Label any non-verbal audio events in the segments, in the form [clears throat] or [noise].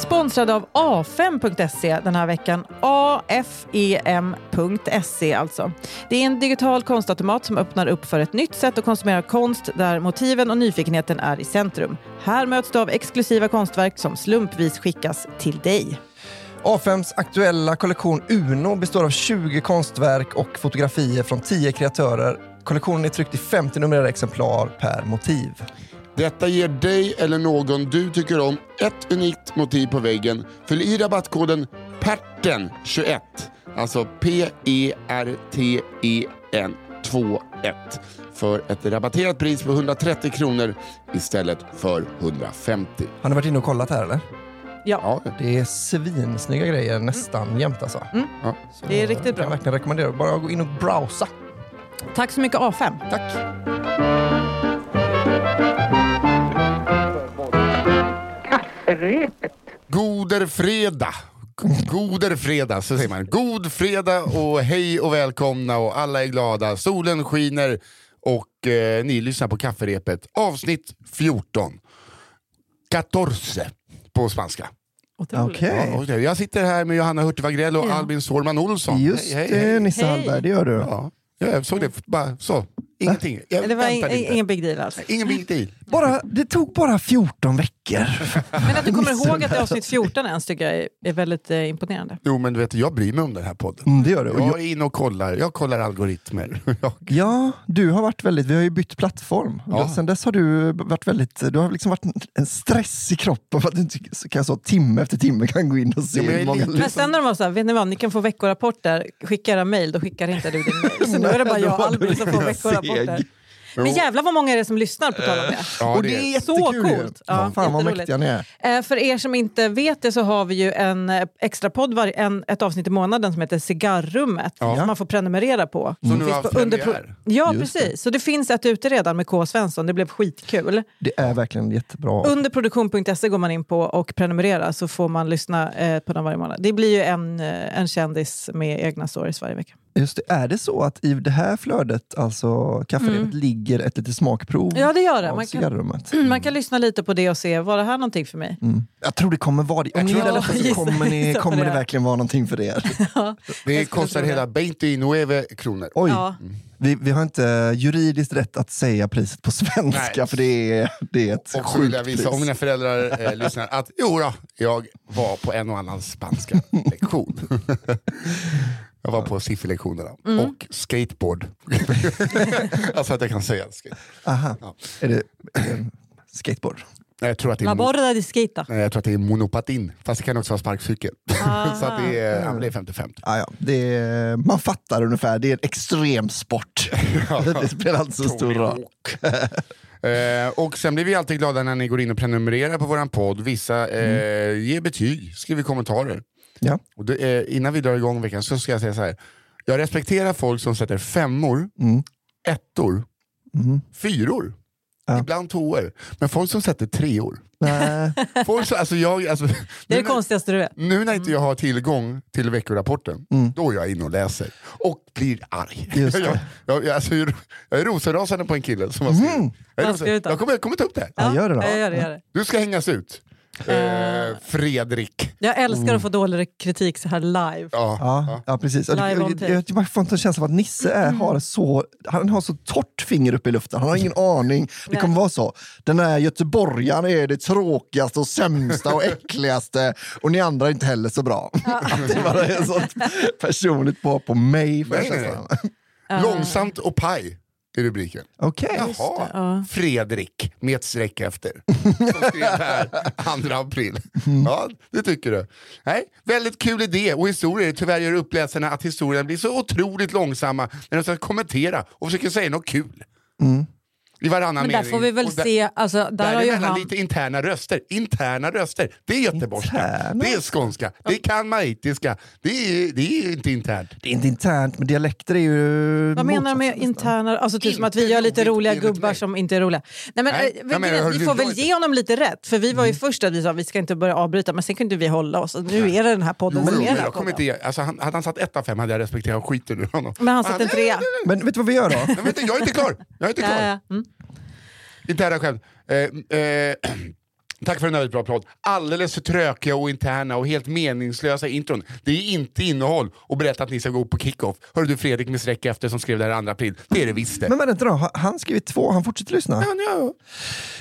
sponsrade av A5.se den här veckan. AFEM.se alltså. Det är en digital konstautomat som öppnar upp för ett nytt sätt att konsumera konst där motiven och nyfikenheten är i centrum. Här möts du av exklusiva konstverk som slumpvis skickas till dig. A5s aktuella kollektion Uno består av 20 konstverk och fotografier från 10 kreatörer. Kollektionen är tryckt i 50 numrerade exemplar per motiv. Detta ger dig eller någon du tycker om ett unikt motiv på väggen. Fyll i rabattkoden PERTEN21, alltså P-E-R-T-E-N 21 för ett rabatterat pris på 130 kronor istället för 150. Har ni varit inne och kollat här eller? Ja, Ja, Det är svinsnygga grejer nästan jämt alltså. ja. Så Det är riktigt jag bra. kan verkligen rekommendera. Bara gå in och browsa. tack så mycket A5. Tack! Goder fredag! Goder fredag, så säger man. God fredag och hej och välkomna och alla är glada. Solen skiner och eh, ni lyssnar på kafferepet. Avsnitt 14. 14 på spanska. Okej. Ja, jag sitter här med Johanna Hurtig Wagrell och Ja. Albin Sårman Olsson. Just Hej, hej, hej. det Nisse Hej. Hallberg, det gör du. Ja, jag såg det bara så. Ingenting. Jag Det var in, ingen big deal alls. Ingen big deal. Bara, det tog bara 14 veckor. Men att du kommer ihåg att det är avsnitt [laughs] 14 ens tycker jag är, väldigt eh, imponerande. Jo men du vet, jag bryr mig om den här podden. Mm, det gör du. Och Jag jag, är inne och kollar, jag kollar algoritmer. [laughs] Jag- ja, du har varit väldigt, vi har ju bytt plattform. Ja. Sen dess har du varit väldigt, du har liksom varit en- stress i kroppen för att du inte kan så timme efter timme kan gå in och se Ja, men många lite- Men sen när de var så här, vet ni vad, ni kan få veckorapporter, skicka era mejl, då skickar inte du din mejl. Så nu är det bara jag och [laughs] Albin som får veckorapporter. Men jävlar vad många är det som lyssnar på tal om det. Ja, och det det är- Så coolt. Ja, Fan vad mäktiga ni är. Eh, för er som inte vet det så har vi ju en eh, extra podd, var, en, ett avsnitt i månaden som heter Cigarrummet. Ja. Som man får prenumerera på. Så nu Finns har på premiär. underpro- Ja Just precis, så det finns ett ute redan med K. Svensson. Det blev skitkul. Det är verkligen jättebra. Underproduktion.se går man in på och prenumererar så får man lyssna eh, på den varje månad. Det blir ju en, eh, en kändis med egna stories varje vecka. Just det, är det så att i det här flödet, alltså kafferepet, ligger ett litet smakprov Mm. Ja det gör det. Man kan, [clears throat] man kan lyssna lite på det och se, var det här någonting för mig? Mm. Jag tror det kommer vara det. Om ni tror- gillar detta så kommer, ni, kommer det det. verkligen vara någonting för er. [laughs] Det Jag skulle kostar det. hela 29 kronor. Oj, Ja. vi, vi har inte juridiskt rätt att säga priset på svenska Nej. för det är, det är ett Och vill sjukt jag pris. visa, om mina föräldrar eh, [laughs] lyssnar, att jo då, jag var på en och annan spanska lektion. [laughs] jag var på sifferlektionerna Mm. och skateboard. [laughs] alltså att jag kan säga skate. Aha. Ja. Är det skateboard? Jag tror, att det är borda di skita. jag tror att det är monopatin, fast det kan också vara sparkcykel. [laughs] så att det är, ja, men det är 50-50. Ah, ja. det är, man fattar ungefär, det är en extremsport. [laughs] det spelar inte så stor roll. Eh, och sen blir vi alltid glada när ni går in och prenumererar på våran podd. Vissa eh, ger betyg, skriver kommentarer. Ja. Och det, eh, innan vi drar igång veckan så ska jag säga så här. Jag respekterar folk som sätter femmor, Mm. ettor, Mm. fyror, Ja. ibland tvåor. Men folk som sätter treor. Nej. [laughs] Folk som, alltså jag, alltså, Det är det när, konstigaste du vet. nu när inte jag har tillgång till veckorapporten, Mm. då är jag inne och läser. Och blir arg. Just [laughs] jag, jag, jag, alltså, jag är rosenrasande på en kille som har skrivit. Mm. Jag, är jag, kommer, jag kommer ta upp det. Ja, gör det då. Jag gör det, gör det. Du ska hängas ut. Eh, Fredrik. Jag älskar att få dålig kritik så här live. Ja. Ja, ja, precis. Live Jag, tape. jag, jag får inte en känsla av att Nisse är, har, så, han har så torrt finger uppe i luften. Han har ingen aning. Det kommer vara så. Den här göteborgaren är det tråkigaste och sämsta och [laughs] äckligaste och ni andra är inte heller så bra. [laughs] Att det bara är sånt [laughs] personligt på på mig. jag Nej, nej. Långsamt och paj är rubriken. Okej. Jaha, ja. Fredrik med ett streck efter. Som skrev här 2 april. Ja, det tycker du. Nej, väldigt kul idé och historier. Tyvärr gör uppläsarna att historierna blir så otroligt långsamma när de ska kommentera och försöker säga något kul. I varannan Men där mening. får vi väl där- se, alltså, där har ju Däremellan han... lite interna röster. Interna röster. Det är göteborgska. Interna? Det är skånska. Det är kalmaritiska. Det är, det är inte internt. Det är inte internt, men dialekter är ju Vad menar du med interna, alltså typ som att vi gör lite roliga gubbar som inte är roliga. Nej, men, Nej, eh, vet menar, vi får väl ge honom lite rätt, för vi var Mm. ju först att vi sa vi ska inte börja avbryta, men sen kunde vi hålla oss. Nu är det den här podden Jo, som är jag kommer inte, alltså, han, hade han satt ett av fem hade jag respekterat skiten ur honom. Men han satte en trea. Men vet du vad vi gör då? jag är inte klar. Jag är inte klar. Ja, ja. Interna skämt. Eh, eh, Tack för en väldigt bra podd. Alldeles för trökiga och interna och helt meningslösa intron. Det är inte innehåll och berätta att ni ska gå på kickoff. Hörde du Fredrik med streck efter som skrev det här 2 april? Det är det visst det. Men vänta då, har han skrivit två, han fortsätter lyssna. Ja, ja.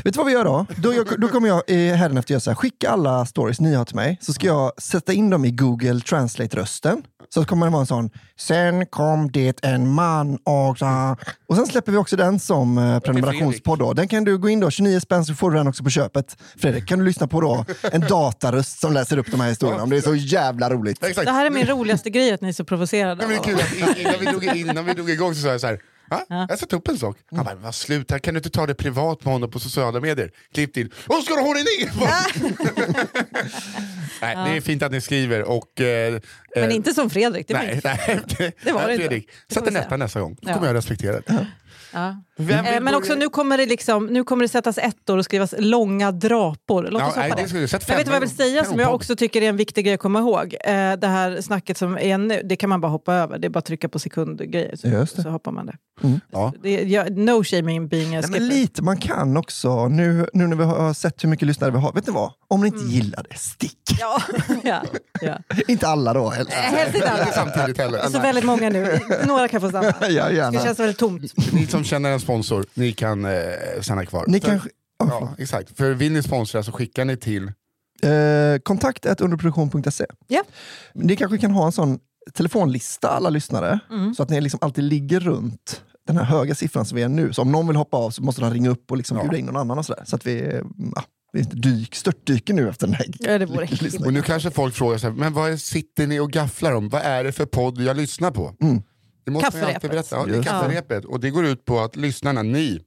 Vet du vad vi gör då? Då, jag, då kommer jag eh, hädanefter göra så här, skicka alla stories ni har till mig, så ska jag sätta in dem i Google Translate-rösten. Så kommer det vara en sån, sen kom det en man och sa... Och sen släpper vi också den som eh, prenumerationspodd. Då. Den kan du gå in då, 29 spänn så får du den också på köpet. Fredrik, kan du lyssna på då en dataröst som läser upp de här historierna. Om det är så jävla roligt. Exakt. Det här är min roligaste grej, att ni är så provocerade. Nej, men det är kul att in- innan, vi drog, innan vi drog igång så sa jag så här, "Va? jag ska ta upp en sak. Han bara, vad sluta, kan du inte ta det privat med honom på sociala medier? Klipp till, och ska du ha det ner? [laughs] Nej, det är fint att ni skriver och... Eh, Men eh, inte som Fredrik. Det Nej, [laughs] nej. det, Det var det inte. Fredrik, sätt en etta nästa gång. Då Ja. kommer jag respektera det. Ja. Eh, Men börja? också nu kommer, det liksom, nu kommer det sättas ettor och skrivas långa drapor. Låt Ja, oss hoppa nej, det det. Jag vet vad jag vill säga som jag också tycker är en viktig grej att komma ihåg. Eh, det här snacket som är nu, det kan man bara hoppa över. Det är bara att trycka på sekundgrejer så, Just det. så hoppar man det. Ja. det jag, no shaming being a Nej, skipper. men lite, man kan också, nu, nu när vi har sett hur mycket lyssnare vi har, vet ni vad? Om ni inte gillar det, stick! Ja, [laughs] ja, ja. [laughs] inte alla då. Eller? Helst inte alla. Samtidigt Det är heller. så väldigt många nu. Några kan få stanna. [laughs] Ja, Det känns väldigt tomt. Som känner en sponsor, ni kan eh, stanna kvar. Ni. Oh, Ja, exakt. För vill ni sponsra så skickar ni till... Eh, kontakt underproduktion.se. Ja. Ni kanske kan ha en sån telefonlista alla lyssnare, Mm. så att ni liksom alltid ligger runt den här höga siffran som vi är nu. Så om någon vill hoppa av så måste de ringa upp och liksom Ja. bjuda in någon annan och sådär. Så att vi, eh, ja, vi inte dyk, störtdyker nu efter den här Ja, det vore. Och nu kanske folk frågar sig, men vad är- sitter ni och gafflar om? Vad är det för podd jag lyssnar på? Mm. Det måste man alltid Kafferepet. berätta. Ja, det är kafferepet. Och det går ut på att lyssnarna, ni,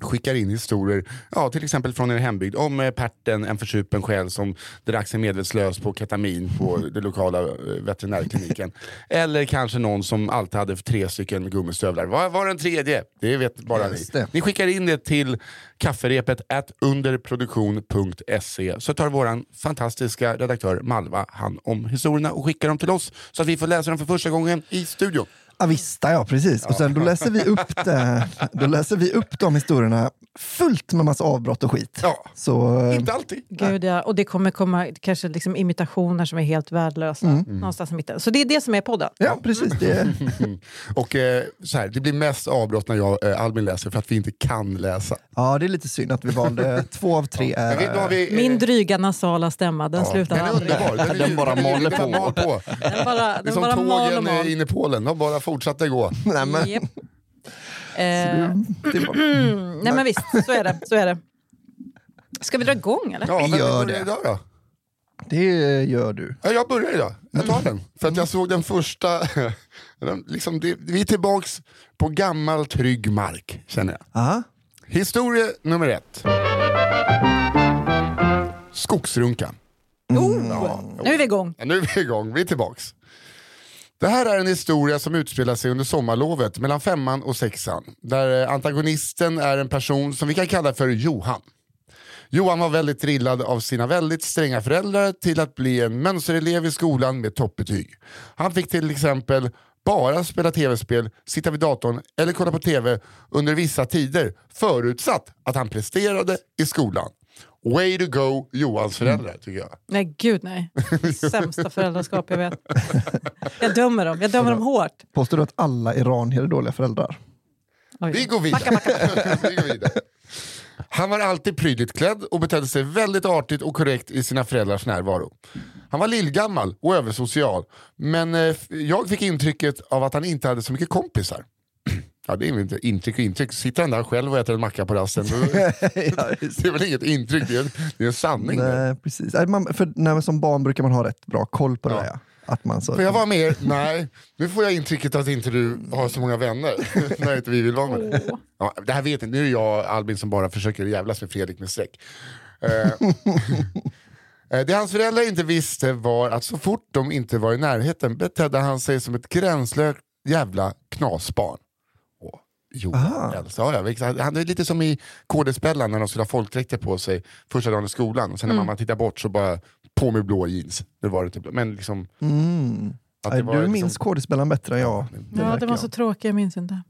skickar in historier, ja, till exempel från er hembygd, om eh, Perten, en försupen själ som drack sig medvetslös på ketamin på den lokala eh, veterinärkliniken. [laughs] Eller kanske någon som alltid hade tre stycken gummistövlar. Vad var den tredje? Det vet bara Just ni. det. Ni skickar in det till kafferepet at underproduktion.se så tar vår fantastiska redaktör Malva hand om historierna och skickar dem till oss så att vi får läsa dem för första gången i studion. Avista, ja precis. Och sen då läser vi upp det, då läser vi upp de historierna fullt med massa avbrott och skit. Ja, Så eh, inte alltid. Gud, ja. Och det kommer komma kanske liksom imitationer som är helt värdelösa. Någonstans i mitten. Så det är det som är podden. ja, precis. Det, [laughs] Och eh, så här, det blir mest avbrott när jag eh, Albin läser för att vi inte kan läsa. ja, det är lite synd att vi valde [laughs] två av tre. Men vi, då har vi, eh, Min dryga nasala stämma, den ja, slutar den är aldrig. underbar. Den, är [laughs] Den bara den är maler den på. mal på. Den bara, Det är den som bara mal och tågen mal. inne i Polen, de bara fortsatte gå. Nej, men, Japp. Eh, mm, [clears throat] nej men visst, så är det. Så är det. Ska vi dra igång eller? Ja, Vi men gör det. Idag då? det gör du. Ja, jag börjar idag. Jag tar den. För att jag såg den första... [laughs] den liksom, det, vi är tillbaks på gammal trygg mark, känner jag. Aha. Historia nummer ett. Skogsrunkan. Oh, nu är vi igång. Ja, nu är vi igång, vi är tillbaks. Det här är en historia som utspelar sig under sommarlovet mellan femman och sexan. Där eh, antagonisten är en person som vi kan kalla för Johan. Johan var väldigt drillad av sina väldigt stränga föräldrar till att bli en mönsterelev i skolan med toppbetyg. Han fick till exempel bara spela tv-spel, sitta vid datorn eller kolla på tv under vissa tider förutsatt att han presterade i skolan. Way to go Johans föräldrar tycker jag. Nej, gud nej. [laughs] Sämsta föräldraskap jag vet. Jag dömer dem. Jag dömer dem hårt. Påstår du att alla iranier är dåliga föräldrar? Oj. Vi går vidare. Backa, backa. [laughs] Vi går vidare. Han var alltid prydligt klädd och betedde sig väldigt artigt och korrekt i sina föräldrars närvaro. Han var lillgammal och översocial, men eh, jag fick intrycket av att han inte hade så mycket kompisar. Ja, det är väl inte intryck och intryck. Sitter han där själv och äter en macka på rasten, då, [laughs] ja, [laughs] det är väl inget intryck, det är en, det är en sanning. Nej, precis. Man, för, nej, som barn brukar man ha rätt bra koll på det Ja. där. Ja. Att man så, Får jag vara med? Nej, nu får jag intrycket att inte du har så många vänner [laughs] när inte vi vill vara med dig. Ja, det här vet inte, nu är jag Albin som bara försöker jävlas med Fredrik med streck. Eh, det hans föräldrar inte visste var att så fort de inte var i närheten betedde han sig som ett gränslöst jävla knasbarn. Aha. Elsa, ja, ja. Han är lite som i KD-spällan när de skulle ha folkdräkter på sig första dagen i skolan. Och sen när Mm. mamma tittar bort så bara på med blå jeans. Det var det typ. Men liksom, mm. att det var du liksom- minns skådespelaren bättre än jag. Ja, märker det var jag. så tråkigt, jag minns inte.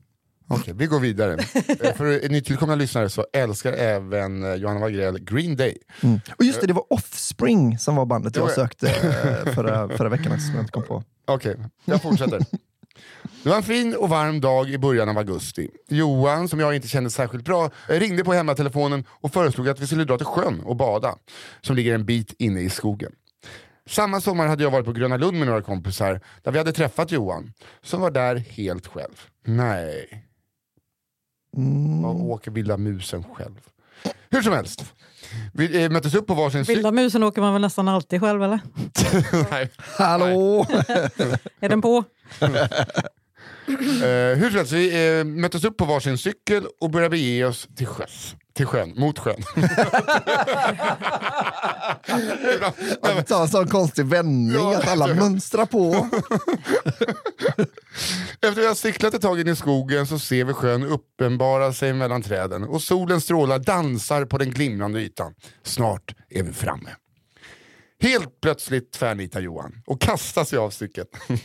Okej, vi går vidare. [laughs] Eh, För nytillkomna lyssnare så älskar även eh, Johanna Wagrell Green Day. Mm. Och just det, det var Offspring som var bandet jag Ja, ja. sökte eh, förra, [laughs] förra veckan som jag inte kom på. Okej, jag fortsätter. [laughs] Det var en fin och varm dag i början av augusti. Johan, som jag inte kände särskilt bra, ringde på hemmatelefonen och föreslog att vi skulle dra till sjön och bada, som ligger en bit inne i skogen. Samma sommar hade jag varit på Gröna Lund med några kompisar där vi hade träffat Johan, som var där helt själv. Nej, Mm. och åker vilda musen själv. Hur som helst, vi eh, möttes upp på varsin cykel. Vilda musen åker man väl nästan alltid själv eller? [laughs] Nej. Hallå! [laughs] Är den på? [laughs] Eh, hur som helst, vi eh, möttes upp på varsin cykel och började bege oss till sjöss. Till sjön, mot sjön. [laughs] Att ta en sån konstig vändning, Ja, att alla mönstrar på. [laughs] Efter att vi har cyklat ett tag in i skogen så ser vi sjön uppenbara sig mellan träden och solens strålar dansar på den glimrande ytan. Snart är vi framme. Helt plötsligt tvärnitar Johan och kastar sig av cykeln. [laughs]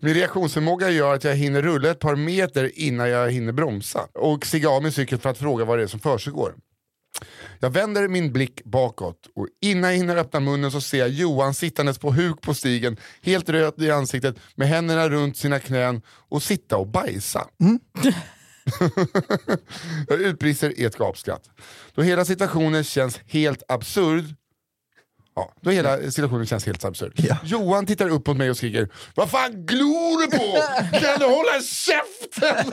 Min reaktionsförmåga gör att jag hinner rulla ett par meter innan jag hinner bromsa och stiga av min cykel för att fråga vad det är som försiggår. Jag vänder min blick bakåt och innan jag hinner öppna munnen så ser jag Johan sittandes på huk på stigen, helt röd i ansiktet med händerna runt sina knän och sitta och bajsa. [laughs] jag utbrister i ett gapskratt. Då hela situationen känns helt absurd Ja, då hela situationen känns helt absurd. Ja. Johan tittar upp mot mig och skriker Vad fan glor du på? Kan du hålla käften?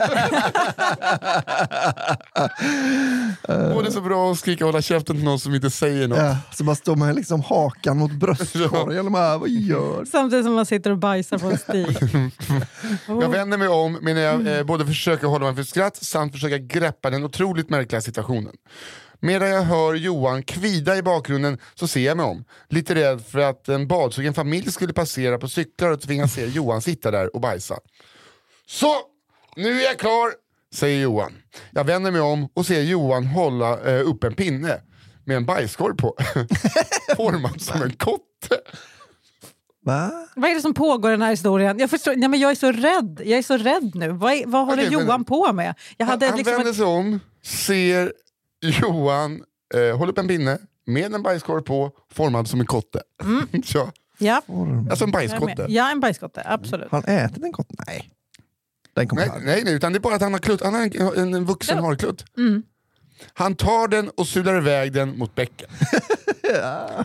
[laughs] Åh, det är så bra att skrika och hålla käften till någon som inte säger något. Ja, så bara står man liksom hakan mot bröstkorgen [laughs] och bara, vad gör Samtidigt som man sitter och bajsar på en stig. [laughs] Jag vänder mig om medan jag eh, både försöker hålla mig för skratt samt försöka greppa den otroligt märkliga situationen. Medan jag hör Johan kvida i bakgrunden så ser jag mig om. Lite rädd för att en badsugen familj skulle passera på cyklar och tvingas se Johan sitta där och bajsa. Så, nu är jag klar, säger Johan. Jag vänder mig om och ser Johan hålla eh, upp en pinne med en bajskorv på. [laughs] Formad som en kotte. Va? Vad är det som pågår i den här historien? Jag, förstår, nej, men jag är så rädd. Jag är så rädd nu. Vad, är, vad håller men- Johan på med? Jag hade Han, han liksom vänder ett, sig om, ser Johan eh, hålla upp en pinne med en bajskorv på, formad som en kotte. [laughs] ja, ja, alltså en bajskotte. ja, en bajskotte. Absolut. Har han ätit en kotte? Nej. Den kommer Nej, här. nej, nej, utan det är bara att han har klutt. Han har en, en, en vuxen Ja. harklutt. Mm. Han tar den och sular iväg den mot bäcken.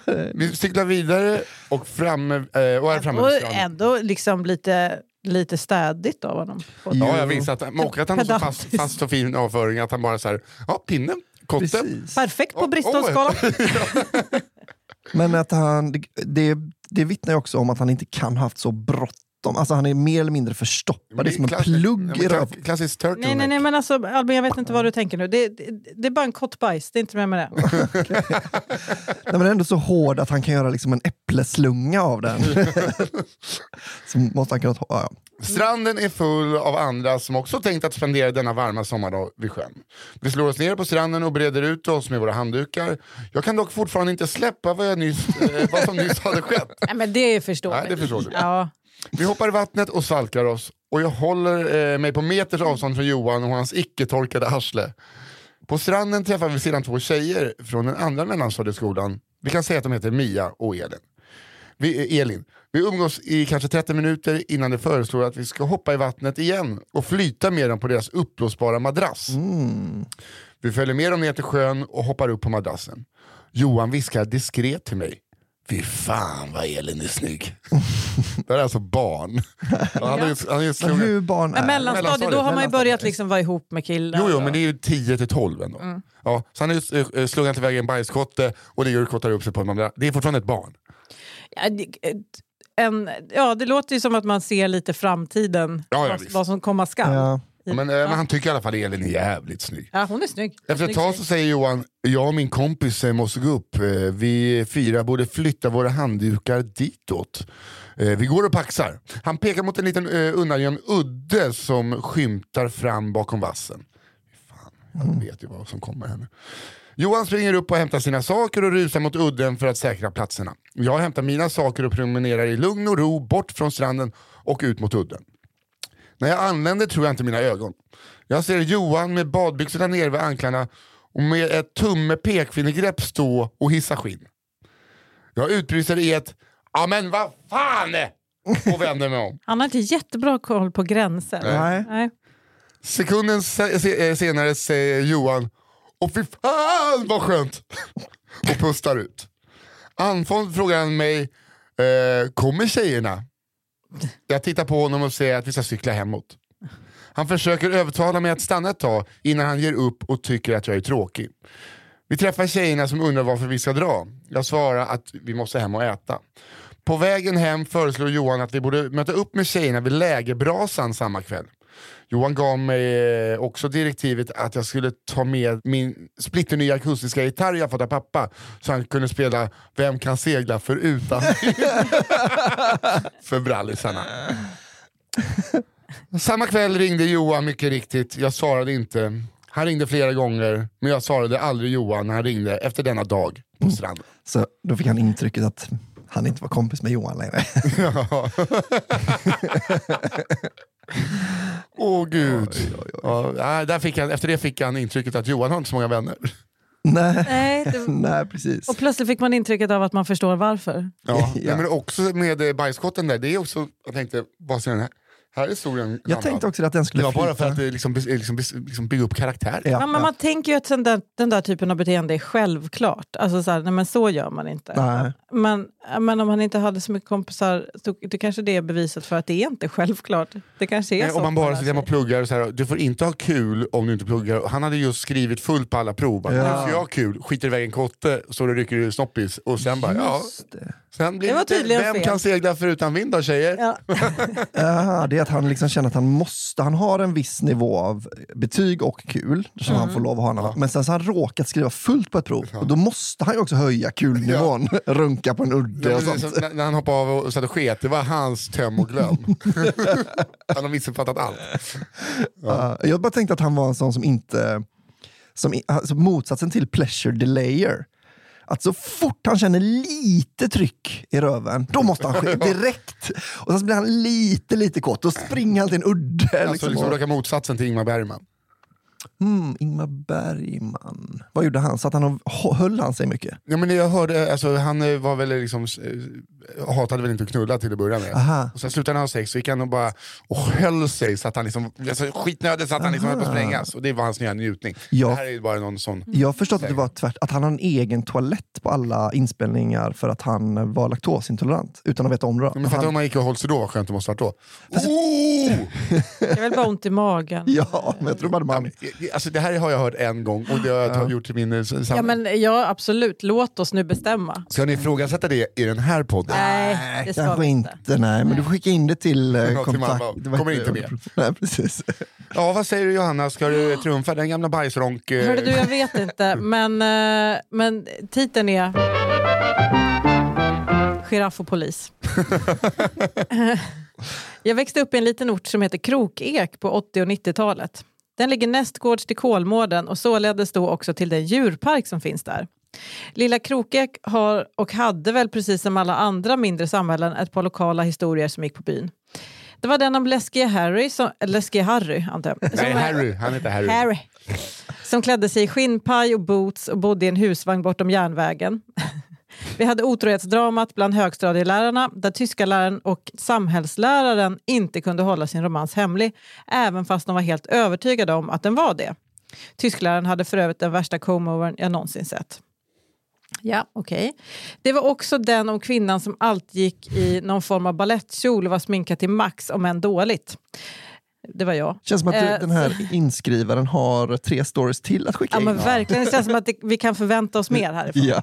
[laughs] Vi cyklar vidare och, framme, eh, och är framme vid stranden. ändå liksom lite, lite städigt av honom. Ja, jag visste att, och att han har så fast, fast och fin avföring att han bara så här, ja pinnen, kotte. Precis. Perfekt på Bristolskalan. [laughs] Men att han, det, det, vittnar ju också om att han inte kan ha haft så bråttom. Alltså han är mer eller mindre förstoppad. Det är som en plugg i röv. klass- Klassisk turtleneck. Nej, nej, nej, men alltså Albin, jag vet inte vad du tänker nu. Det, det, det är bara en kottbajs, det är inte mer med det. [laughs] Nej, men den är ändå så hård att han kan göra liksom en äppleslunga av den. [laughs] så måste han kunna ta... Ja. Stranden är full av andra som också tänkt att spendera denna varma sommardag vid sjön. Vi slår oss ner på stranden och breder ut oss med våra handdukar. Jag kan dock fortfarande inte släppa vad, jag nyss, eh, vad som nyss hade skett. Nej, men det förstår Nej, vi. det förstår du. Ja. Vi hoppar i vattnet och svalkar oss och jag håller eh, mig på meters avstånd från Johan och hans icke-torkade arsle. På stranden träffar vi sedan två tjejer från den andra mellanstadieskolan. Vi kan säga att de heter Mia och Elin. Vi, eh, Elin. Vi umgås i kanske 30 minuter innan de föreslår att vi ska hoppa i vattnet igen och flyta med dem på deras uppblåsbara madrass. Mm. Vi följer med dem ner till sjön och hoppar upp på madrassen. Johan viskar diskret till mig. Fy fan vad Elin är snygg. [laughs] det här är alltså barn. Han ju, han ju Men hur barn är... mellanstadiet, då har man ju börjat liksom vara ihop med killar. Jo, jo, men det är ju 10 till 12 ändå. Ja, så han ju eh, slungat iväg en bajskotte och ligger och kottar upp sig på en andra. Det är fortfarande ett barn. Ja, det- en, ja, det låter ju som att man ser lite framtiden, Ja, ja, vad, vad som komma skall. Ja. Ja, Men, eh, men han tycker i alla fall att Elin är jävligt snygg. Ja, hon är snygg. Efter ett tag så säger Johan, jag och min kompis eh, måste gå upp. Eh, Vi fyra borde flytta våra handdukar ditåt. Eh, Vi går och paxar. Han pekar mot en liten eh, undangömd udde som skymtar fram bakom vassen. Fan, jag vet ju vad som kommer här nu. Johan springer upp och hämtar sina saker och rusar mot udden för att säkra platserna. Jag hämtar mina saker och promenerar i lugn och ro bort från stranden och ut mot udden. När jag anländer tror jag inte mina ögon. Jag ser Johan med badbyxorna nere vid anklarna och med ett tumme pekfingergrepp stå och hissa skinn. Jag utbrister i ett Ja men vad fan! och vänder mig om. Han har inte jättebra koll på gränser. Nej. Nej. Sekunden se- se- senare säger Johan Och fy fan vad skönt! och pustar ut. Andfådd frågar han mig eh, Kommer tjejerna? Jag tittar på honom och säger att vi ska cykla hemåt. Han försöker övertala mig att stanna ett tag innan han ger upp och tycker att jag är tråkig. Vi träffar tjejerna som undrar varför vi ska dra. Jag svarar att vi måste hem och äta. På vägen hem föreslår Johan att vi borde möta upp med tjejerna vid lägerbrasan samma kväll. Johan gav mig eh, också direktivet att jag skulle ta med min splitternya akustiska gitarr jag fått av pappa så han kunde spela Vem kan segla för utan [laughs] för brallisarna. Samma kväll ringde Johan mycket riktigt, jag svarade inte. Han ringde flera gånger, men jag svarade aldrig Johan när han ringde efter denna dag på stranden. Så då fick han intrycket att han inte var kompis med Johan längre. [laughs] [laughs] Åh gud. Ja, nej, där fick han, efter det fick han intrycket att Johan har inte så många vänner. [laughs] Nej. Nej, det... [laughs] Nej, precis. Och plötsligt fick man intrycket av att man förstår varför. Ja, [laughs] Ja. Men också med eh, bajskotten där, det är också, jag tänkte, vad ser den här, här är historien Jag tänkte också att den Det skulle var bara för att det liksom, liksom, liksom bygga upp karaktär. Ja, Ja, men ja. Man tänker ju att den där, den där typen av beteende är självklart. Alltså så, här, nej, men så gör man inte. Nej. Men, men om han inte hade så mycket kompisar, så, det kanske det är beviset för att det är inte självklart. Det kanske är Nej, så. om man bara sitter hemma och pluggar, och så här, du får inte ha kul om du inte pluggar. Han hade just skrivit fullt på alla prov. Ja. Nu får jag ha kul, skiter iväg en kotte, så det rycker ur snoppis. Och sen bara, ja. Just det. Sen blir Det var det, vem fel. kan segla förutan vind då tjejer? Ja. [laughs] Aha, det är att han liksom känner att han måste, han har en viss nivå av betyg och kul som han får lov att ha. han- Men sen så har han råkat skriva fullt på ett prov och då måste han ju också höja kulnivån, [laughs] runka på en udde och sånt. som när, han hoppade av och satt och sket, det var hans töm och glöm. [laughs] han har missuppfattat allt. Ja, jag bara tänkte att han var en sån som inte, som, alltså motsatsen till pleasure delayer. Att så fort han känner lite tryck i röven, då måste han ske [laughs] direkt. Och sen blir han lite, lite kort, då springer han till en udde. Alltså liksom, liksom och- motsatsen till Ingmar Bergman. Mm, Ingmar Bergman. Vad gjorde han? Satt han och hö- höll han sig mycket? Ja, men jag hörde, alltså, han eh, var väl liksom, eh, hatade väl inte att knulla till att börja med. Aha. Och sen slutade han ha sex så gick han och bara och höll sig så att han liksom, alltså, skitnödig så att han liksom höll på att sprängas. Och det var hans nya njutning. Ja. Det här är bara någon sån... Jag har förstått att det var tvärt, att han har en egen toalett på alla inspelningar för att han var laktosintolerant, utan att veta om det. Men fattar han, om man gick och höll sig då, vad skönt det måste varit då. Oh! Jag är väl bara ont i magen. [laughs] ja, men jag tror bara man... Alltså, det här har jag hört en gång och det har jag gjort till min eh, Ja, samling. men, ja, absolut. Låt oss nu bestämma. Ska ni ifrågasätta det i den här podden? Nej, det ska Kanske vi inte. inte. Nej, men du får skicka in det till eh, Ja, till kontakt. var Kommer inte med. [laughs] Nej, precis. Ja, vad säger du Johanna? Ska du trumfa den gamla bajsronk? eh, Hörde du, jag vet inte, [laughs] men, eh, men titeln är Giraff och polis. [laughs] jag växte upp i en liten ort som heter Krokek på 80 och 90-talet. Den ligger nästgårds till Kolmården och således då också till den djurpark som finns där. Lilla Krokek har och hade väl precis som alla andra mindre samhällen ett par lokala historier som gick på byn. Det var den om läskige Harry, som, läskige Harry antar jag. Nej, Harry. Han heter Harry. Harry. Som klädde sig i skinnpaj och boots och bodde i en husvagn bortom järnvägen. Vi hade otrohetsdramat bland högstadielärarna där tyska läraren och samhällsläraren inte kunde hålla sin romans hemlig, även fast de var helt övertygade om att den var det. Tyskläraren hade för övrigt den värsta comb-overn jag någonsin sett. Ja, okej. Det var också den om kvinnan som alltid gick i någon form av ballettkjol och var sminkad till max, om än dåligt. Det var jag. känns som att du, Eh, den här inskrivaren har tre stories till att skicka Ja, in. men verkligen. Det känns som att det, vi kan förvänta oss mer härifrån. Ja.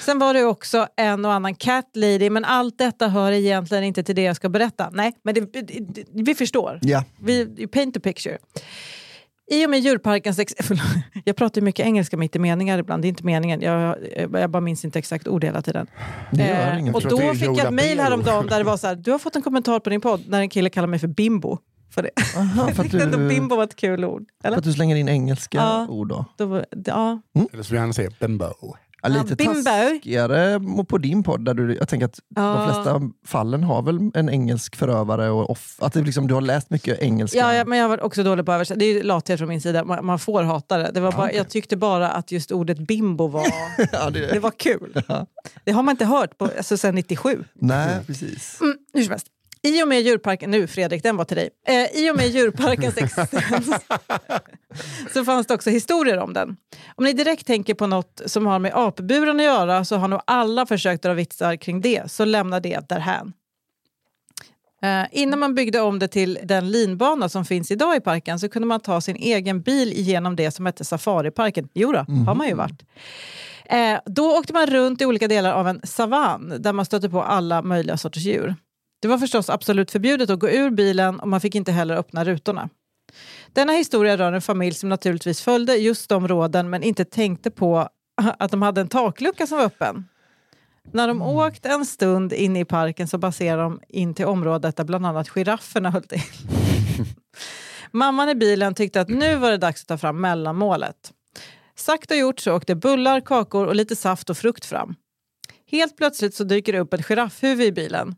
Sen var det också en och annan cat lady, men allt detta hör egentligen inte till det jag ska berätta. Nej, men det, det, vi förstår. Ja. Vi you paint a picture. I och med djurparkens... Ex- [laughs] jag pratar mycket engelska mitt i meningar ibland, det är inte meningen. Jag, jag bara minns inte exakt ord hela tiden. Det gör Eh, och då fick jag ett mejl häromdagen där det var så här, du har fått en kommentar på din podd när en kille kallar mig för bimbo. För det. Aha, för, att [laughs] tyckte ändå du, bimbo var ett kul ord. för Eller? att du slänger in engelska Ja. ord då. Då ja, Eller så vill han säga Bembo. Ja, lite Ja, taskigare på din podd. Där du, jag tänker att de Ja. flesta fallen har väl en engelsk förövare. Och off, att det liksom, du har läst mycket engelska. Ja, ja, men jag var också dålig på att översätta. Det är lathet från min sida. Man, man får hata det. det var bara, Jag tyckte bara att just ordet bimbo var, [laughs] det, det var kul. Det har man inte hört på, alltså, sedan 97. Nej, precis. Mm, hur som helst. I och med djurparken, nu Fredrik, den var till dig. Eh, I och med djurparkens [laughs] existens så fanns det också historier om den. Om ni direkt tänker på något som har med apburen att göra så har nog alla försökt dra vitsar kring det, så lämna det därhän. Eh, innan man byggde om det till den linbana som finns idag i parken så kunde man ta sin egen bil igenom det som hette Safariparken. Jo då, har man ju varit. Eh, då åkte man runt i olika delar av en savann där man stötte på alla möjliga sorters djur. Det var förstås absolut förbjudet att gå ur bilen och man fick inte heller öppna rutorna. Denna historia rör en familj som naturligtvis följde just de råden men inte tänkte på [laughs] att de hade en taklucka som var öppen. När de åkt en stund in i parken så baserade de in till området där bland annat girafferna höll till. [laughs] Mamman i bilen tyckte att nu var det dags att ta fram mellanmålet. Sagt och gjort så åkte bullar, kakor och lite saft och frukt fram. Helt plötsligt så dyker det upp ett giraffhuvud i bilen.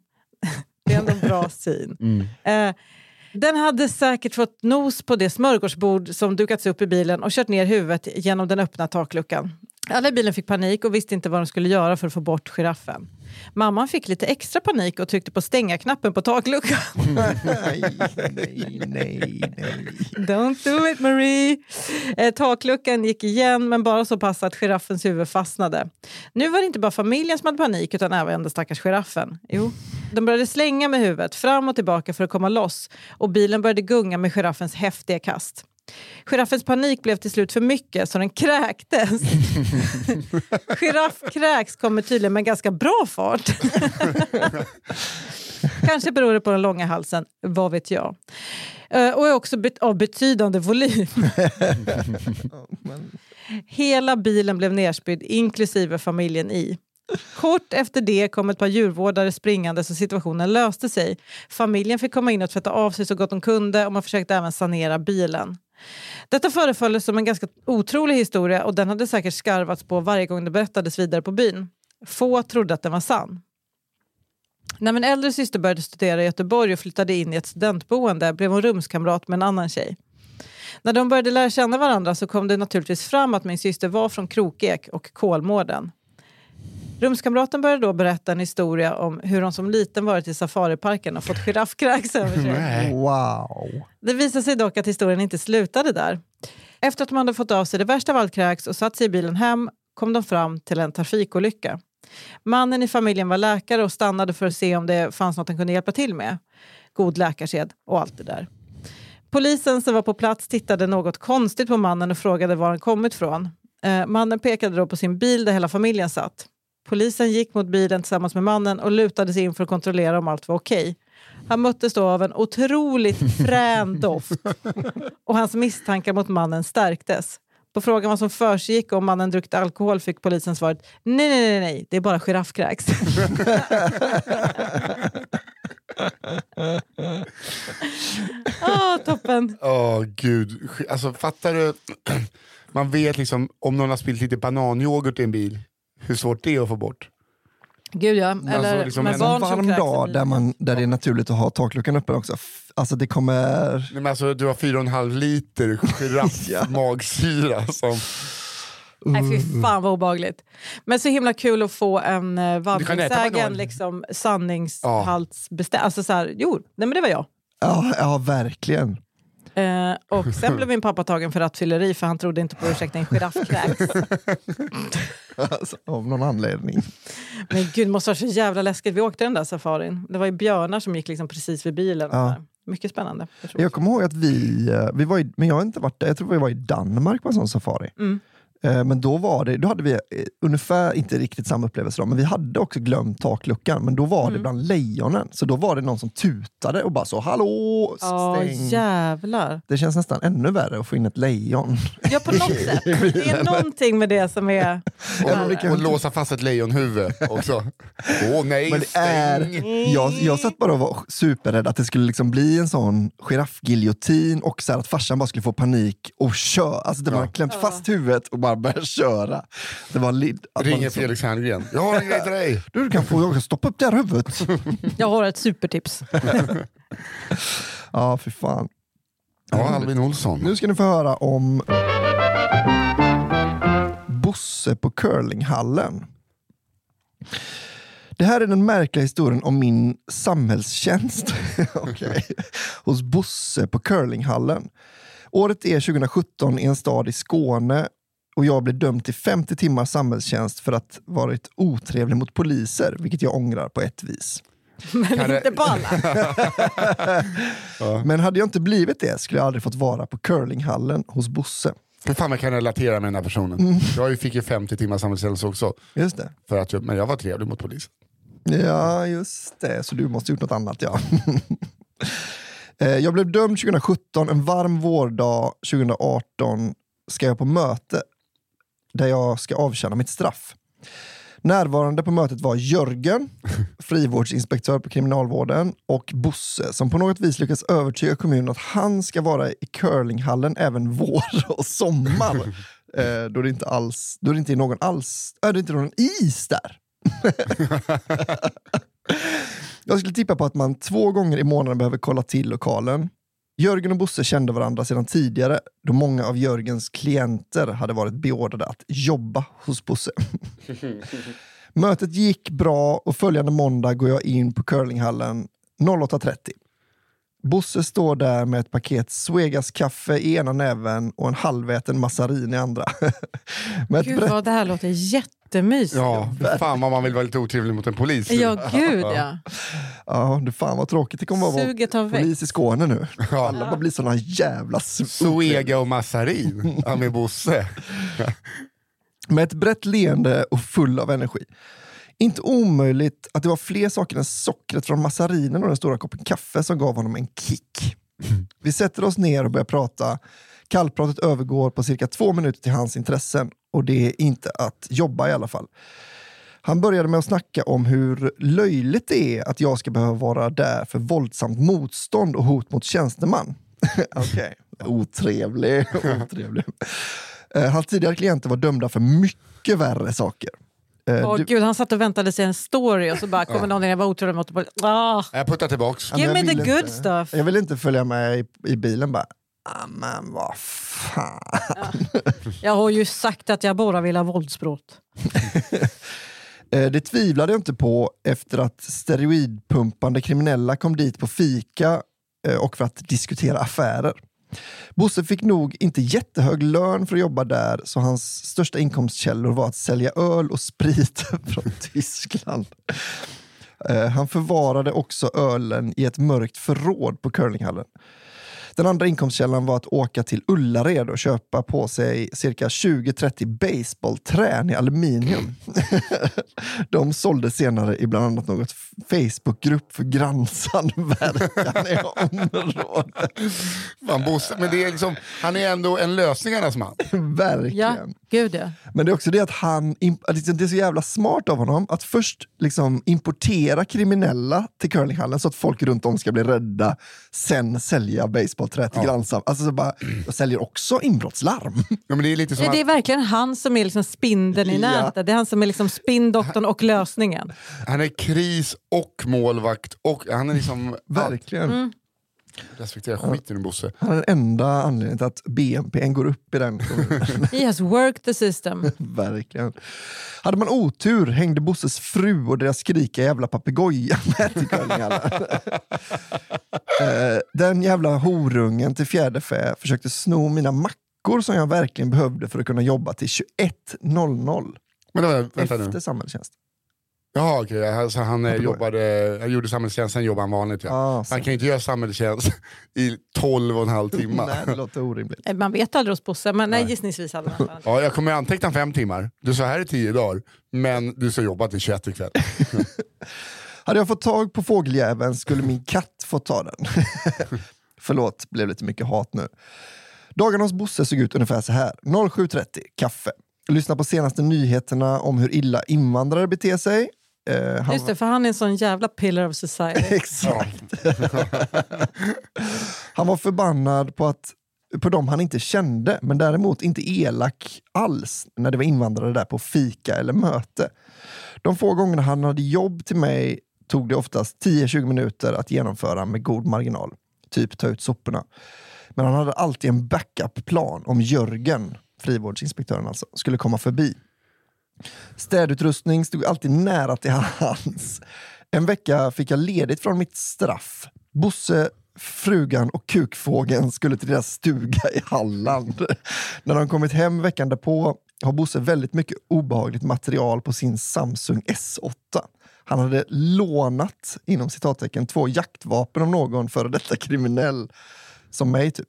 Ändå en bra syn. Eh, den hade säkert fått nos på det smörgåsbord som dukats upp i bilen och kört ner huvudet genom den öppna takluckan. Alla i bilen fick panik och visste inte vad de skulle göra för att få bort giraffen. Mamman fick lite extra panik och tryckte på stänga-knappen på takluckan. nej, [laughs] nej, nej, nej. Don't do it Marie! Eh, takluckan gick igen men bara så pass att giraffens huvud fastnade. Nu var det inte bara familjen som hade panik utan även den stackars giraffen. Jo. De började slänga med huvudet fram och tillbaka för att komma loss och bilen började gunga med giraffens häftiga kast. Giraffens panik blev till slut för mycket så den kräktes. [laughs] Giraffkräks kommer tydligen med ganska bra fart. [laughs] Kanske beror det på den långa halsen, vad vet jag. Eh, Och är också bet- av betydande volym. [laughs] Hela bilen blev nerspydd, inklusive familjen i. Kort efter det kom ett par djurvårdare springande så situationen löste sig. Familjen fick komma in och tvätta av sig så gott de kunde och man försökte även sanera bilen. Detta föreföll som en ganska otrolig historia och den hade säkert skarvats på varje gång det berättades vidare på byn. Få trodde att den var sann. När min äldre syster började studera i Göteborg och flyttade in i ett studentboende blev hon rumskamrat med en annan tjej. När de började lära känna varandra så kom det naturligtvis fram att min syster var från Krokek och Kolmården. Rumskamraten började då berätta en historia om hur hon som liten varit i safariparken och fått giraffkräks över sig. Wow. Det visade sig dock att historien inte slutade där. Efter att de hade fått av sig det värsta av allt kräks och satt sig i bilen hem kom de fram till en trafikolycka. Mannen i familjen var läkare och stannade för att se om det fanns något han kunde hjälpa till med. God läkarsed och allt det där. Polisen som var på plats tittade något konstigt på mannen och frågade var han kommit från. Eh, mannen pekade då på sin bil där hela familjen satt. Polisen gick mot bilen tillsammans med mannen och lutade sig in för att kontrollera om allt var okej. Han möttes då av en otroligt [laughs] frän doft och hans misstankar mot mannen stärktes. På frågan vad som försiggick om mannen druckit alkohol fick polisen svaret nej, nej, nej, nej, det är bara giraffkräks. [laughs] Åh, toppen! Åh gud, alltså fattar du? [clears throat] Man vet liksom om någon har spillt lite bananyoghurt i en bil, hur svårt det är att få bort. Gud ja, eller liksom med en barn som varm dag där, man, där det är naturligt att ha takluckan öppen också. Alltså det kommer... Nej, men alltså, du har fyra och en halv liter giraffmagsyra [laughs] som... Nej fy fan vad obehagligt. Men så himla kul att få en uh, äta vandringssägen, liksom, sanningshaltsbestämd. Alltså så här, jo, nej men det var jag. Ja, ja verkligen. Eh, och sen blev min pappa tagen för rattfylleri för han trodde inte på ursäkten giraffkräks. [laughs] Alltså, av någon anledning. Men gud, det måste vara så jävla läskigt. Vi åkte den där safarin. Det var ju björnar som gick liksom precis vid bilen. Ja. Mycket spännande. Jag tror. Jag kommer ihåg att vi, eh, vi var i, men jag har inte varit där, jag tror vi var i Danmark på en sån safari. Mm. Eh, Men då, var det, då hade vi eh, ungefär, inte riktigt samma upplevelse då, men vi hade också glömt takluckan. Men då var Mm. det bland lejonen. Så då var det någon som tutade och bara så hallå, stäng. jävlar. Det känns nästan ännu värre att få in ett lejon. Ja, på något [laughs] sätt. Det är någonting med det som är... Och, och låsa fast ett lejonhuvud också. Åh nej, Men det är, stäng! jag, jag satt bara och var superrädd att det skulle liksom bli en sån giraffgiljotin och så här att farsan bara skulle få panik och köra. Alltså det man Ja. klämt fast huvudet och bara bara börjar köra. Det var lid, Ringer liksom, Felix Herngren. Jag har en grej till dig. du, du kan få jag kan stoppa upp det här huvudet. Jag har ett supertips. [laughs] ja, för fan. Ja, Alvin Olsson. Nu ska ni få höra om Bosse på curlinghallen. Det här är den märkliga historien om min samhällstjänst [laughs] Okej. hos Bosse på curlinghallen. Året är 2017 i en stad i Skåne och jag blev dömd till 50 timmars samhällstjänst för att varit otrevlig mot poliser, vilket jag ångrar på ett vis. Men Kan inte på alla. [laughs] Men hade jag inte blivit det skulle jag aldrig fått vara på curlinghallen hos Bosse. För fan jag kan relatera med den här personen. Jag fick ju 50 timmars samhällstjänst också. Just det. För att jag, men jag var trevlig mot polisen. Ja, just det. Så du måste gjort något annat, ja. [laughs] Eh, jag blev dömd 2017, en varm vårdag 2018 ska jag på möte där jag ska avtjäna mitt straff. Närvarande på mötet var Jörgen, [laughs] frivårdsinspektör på kriminalvården, och Bosse som på något vis lyckas övertyga kommunen att han ska vara i curlinghallen även vår [laughs] och sommar. [laughs] Eh, då det inte alls, då det inte är någon alls, äh, det är inte någon is där. Jag skulle tippa på att man två gånger i månaden behöver kolla till lokalen. Jörgen och Bosse kände varandra sedan tidigare då många av Jörgens klienter hade varit beordrade att jobba hos Bosse. [laughs] Mötet gick bra och följande måndag går jag in på curlinghallen 08.30. Bosse står där med ett paket Svegas kaffe i ena näven och en halväten massarin i andra. [laughs] med Gud brett vad det här låter jättemysigt. Ja, fan vad man vill vara lite otrevlig mot en polis. Ja, gud ja. Ja, det fan vad tråkigt det kommer att vara Suget växt. polis i Skåne nu. Ja. Alla bara blir såna jävla s- Suega och massarin ja, med Bosse. [laughs] Med ett brett leende och full av energi. Inte omöjligt att det var fler saker än sockret från massarinen och den stora koppen kaffe som gav honom en kick. Vi sätter oss ner och börjar prata. Kallpratet övergår på cirka två minuter till hans intressen och det är inte att jobba i alla fall. Han började med att snacka om hur löjligt det är att jag ska behöva vara där för våldsamt motstånd och hot mot tjänsteman. [laughs] Okej, otrevlig. otrevlig. Eh, Hans tidigare klienter var dömda för mycket värre saker. Eh, Åh du- gud, han satt och väntade sig en story och så bara kommer någon in och var otrolig mot polisen. Ah, Jag puttar tillbaks. Ja, give jag me the good inte- stuff. Jag vill inte följa med i, i bilen bara. Ah, men vad fan. Jag har ju sagt att jag bara vill ha våldsbrott. [laughs] Eh, Det tvivlade jag inte på efter att steroidpumpande kriminella kom dit på fika eh, och för att diskutera affärer. Bosse fick nog inte jättehög lön för att jobba där så hans största inkomstkällor var att sälja öl och sprit [laughs] från Tyskland. Eh, han förvarade också ölen i ett mörkt förråd på curlinghallen. Den andra inkomstkällan var att åka till Ullared och köpa på sig cirka 20-30 baseballträn i aluminium. [laughs] De sålde senare i bland annat något Facebookgrupp för grannsamverkan i [laughs] området. Fan, Bosse, men det är liksom, han är ändå en lösningarnas man. [laughs] Verkligen. Ja, gud ja. Men det är också det att han, liksom, det är så jävla smart av honom att först liksom importera kriminella till curlinghallen så att folk runt om ska bli rädda, sen sälja baseballträ till Ja. grannsam. Alltså så bara, jag säljer också inbrottslarm. Ja, men det är lite som Det, att, det är verkligen han som är liksom spindeln i Ja. nätet. Det är han som är liksom spinndoktorn och lösningen. han är kris och målvakt och han är liksom... Verkligen. Mm. Respektera skiten ur Bosse. Han är den enda anledningen till att BNP går upp i den kommunen. [laughs] He has worked the system. [laughs] Verkligen. Hade man otur hängde Bosses fru och deras skrika jävla papegoja [laughs] med till curlinghallen. Eh, Den jävla horungen till fjärde fä försökte sno mina mackor som jag verkligen behövde för att kunna jobba till 21.00 Men då, vänta efter nu. samhällstjänst. Jaha, okej. Alltså, han eh, jobbade, han gjorde samhällstjänst, sen jobbade han vanligt. Ja. Ah. Han kan ju inte göra samhällstjänst [laughs] i 12 och en halv timme. [laughs] Nej, det låter orimligt. Eh, Man vet aldrig hos Bosse, men nej, gissningsvis hade man fan. Ja, jag kommer anteckna fem timmar. Du sa här i tio dagar, men du ska jobba till 21 ikväll. [laughs] Hade jag fått tag på fågeljäveln skulle min katt få ta den. Förlåt, blev lite mycket hat nu. Dagarna hos Bosse såg ut ungefär så här. 07.30, kaffe. Lyssna på senaste nyheterna om hur illa invandrare beter sig. Eh, han Just det, för han är en sån jävla pillar of society. [laughs] Exakt. [laughs] han var förbannad på att på dem han inte kände, men däremot inte elak alls när det var invandrare där på fika eller möte. De få gångerna han hade jobb till mig tog det oftast 10-20 minuter att genomföra med god marginal. Typ ta ut soporna. Men han hade alltid en backup-plan om Jörgen, frivårdsinspektören alltså, skulle komma förbi. Städutrustning stod alltid nära till hans. En vecka fick jag ledigt från mitt straff. Bosse, frugan och kukfågeln skulle till deras stuga i Halland. När de kommit hem veckan därpå har Bosse väldigt mycket obehagligt material på sin Samsung S8. Han hade lånat, inom citattecken, två jaktvapen av någon före detta kriminell. Som mig, typ.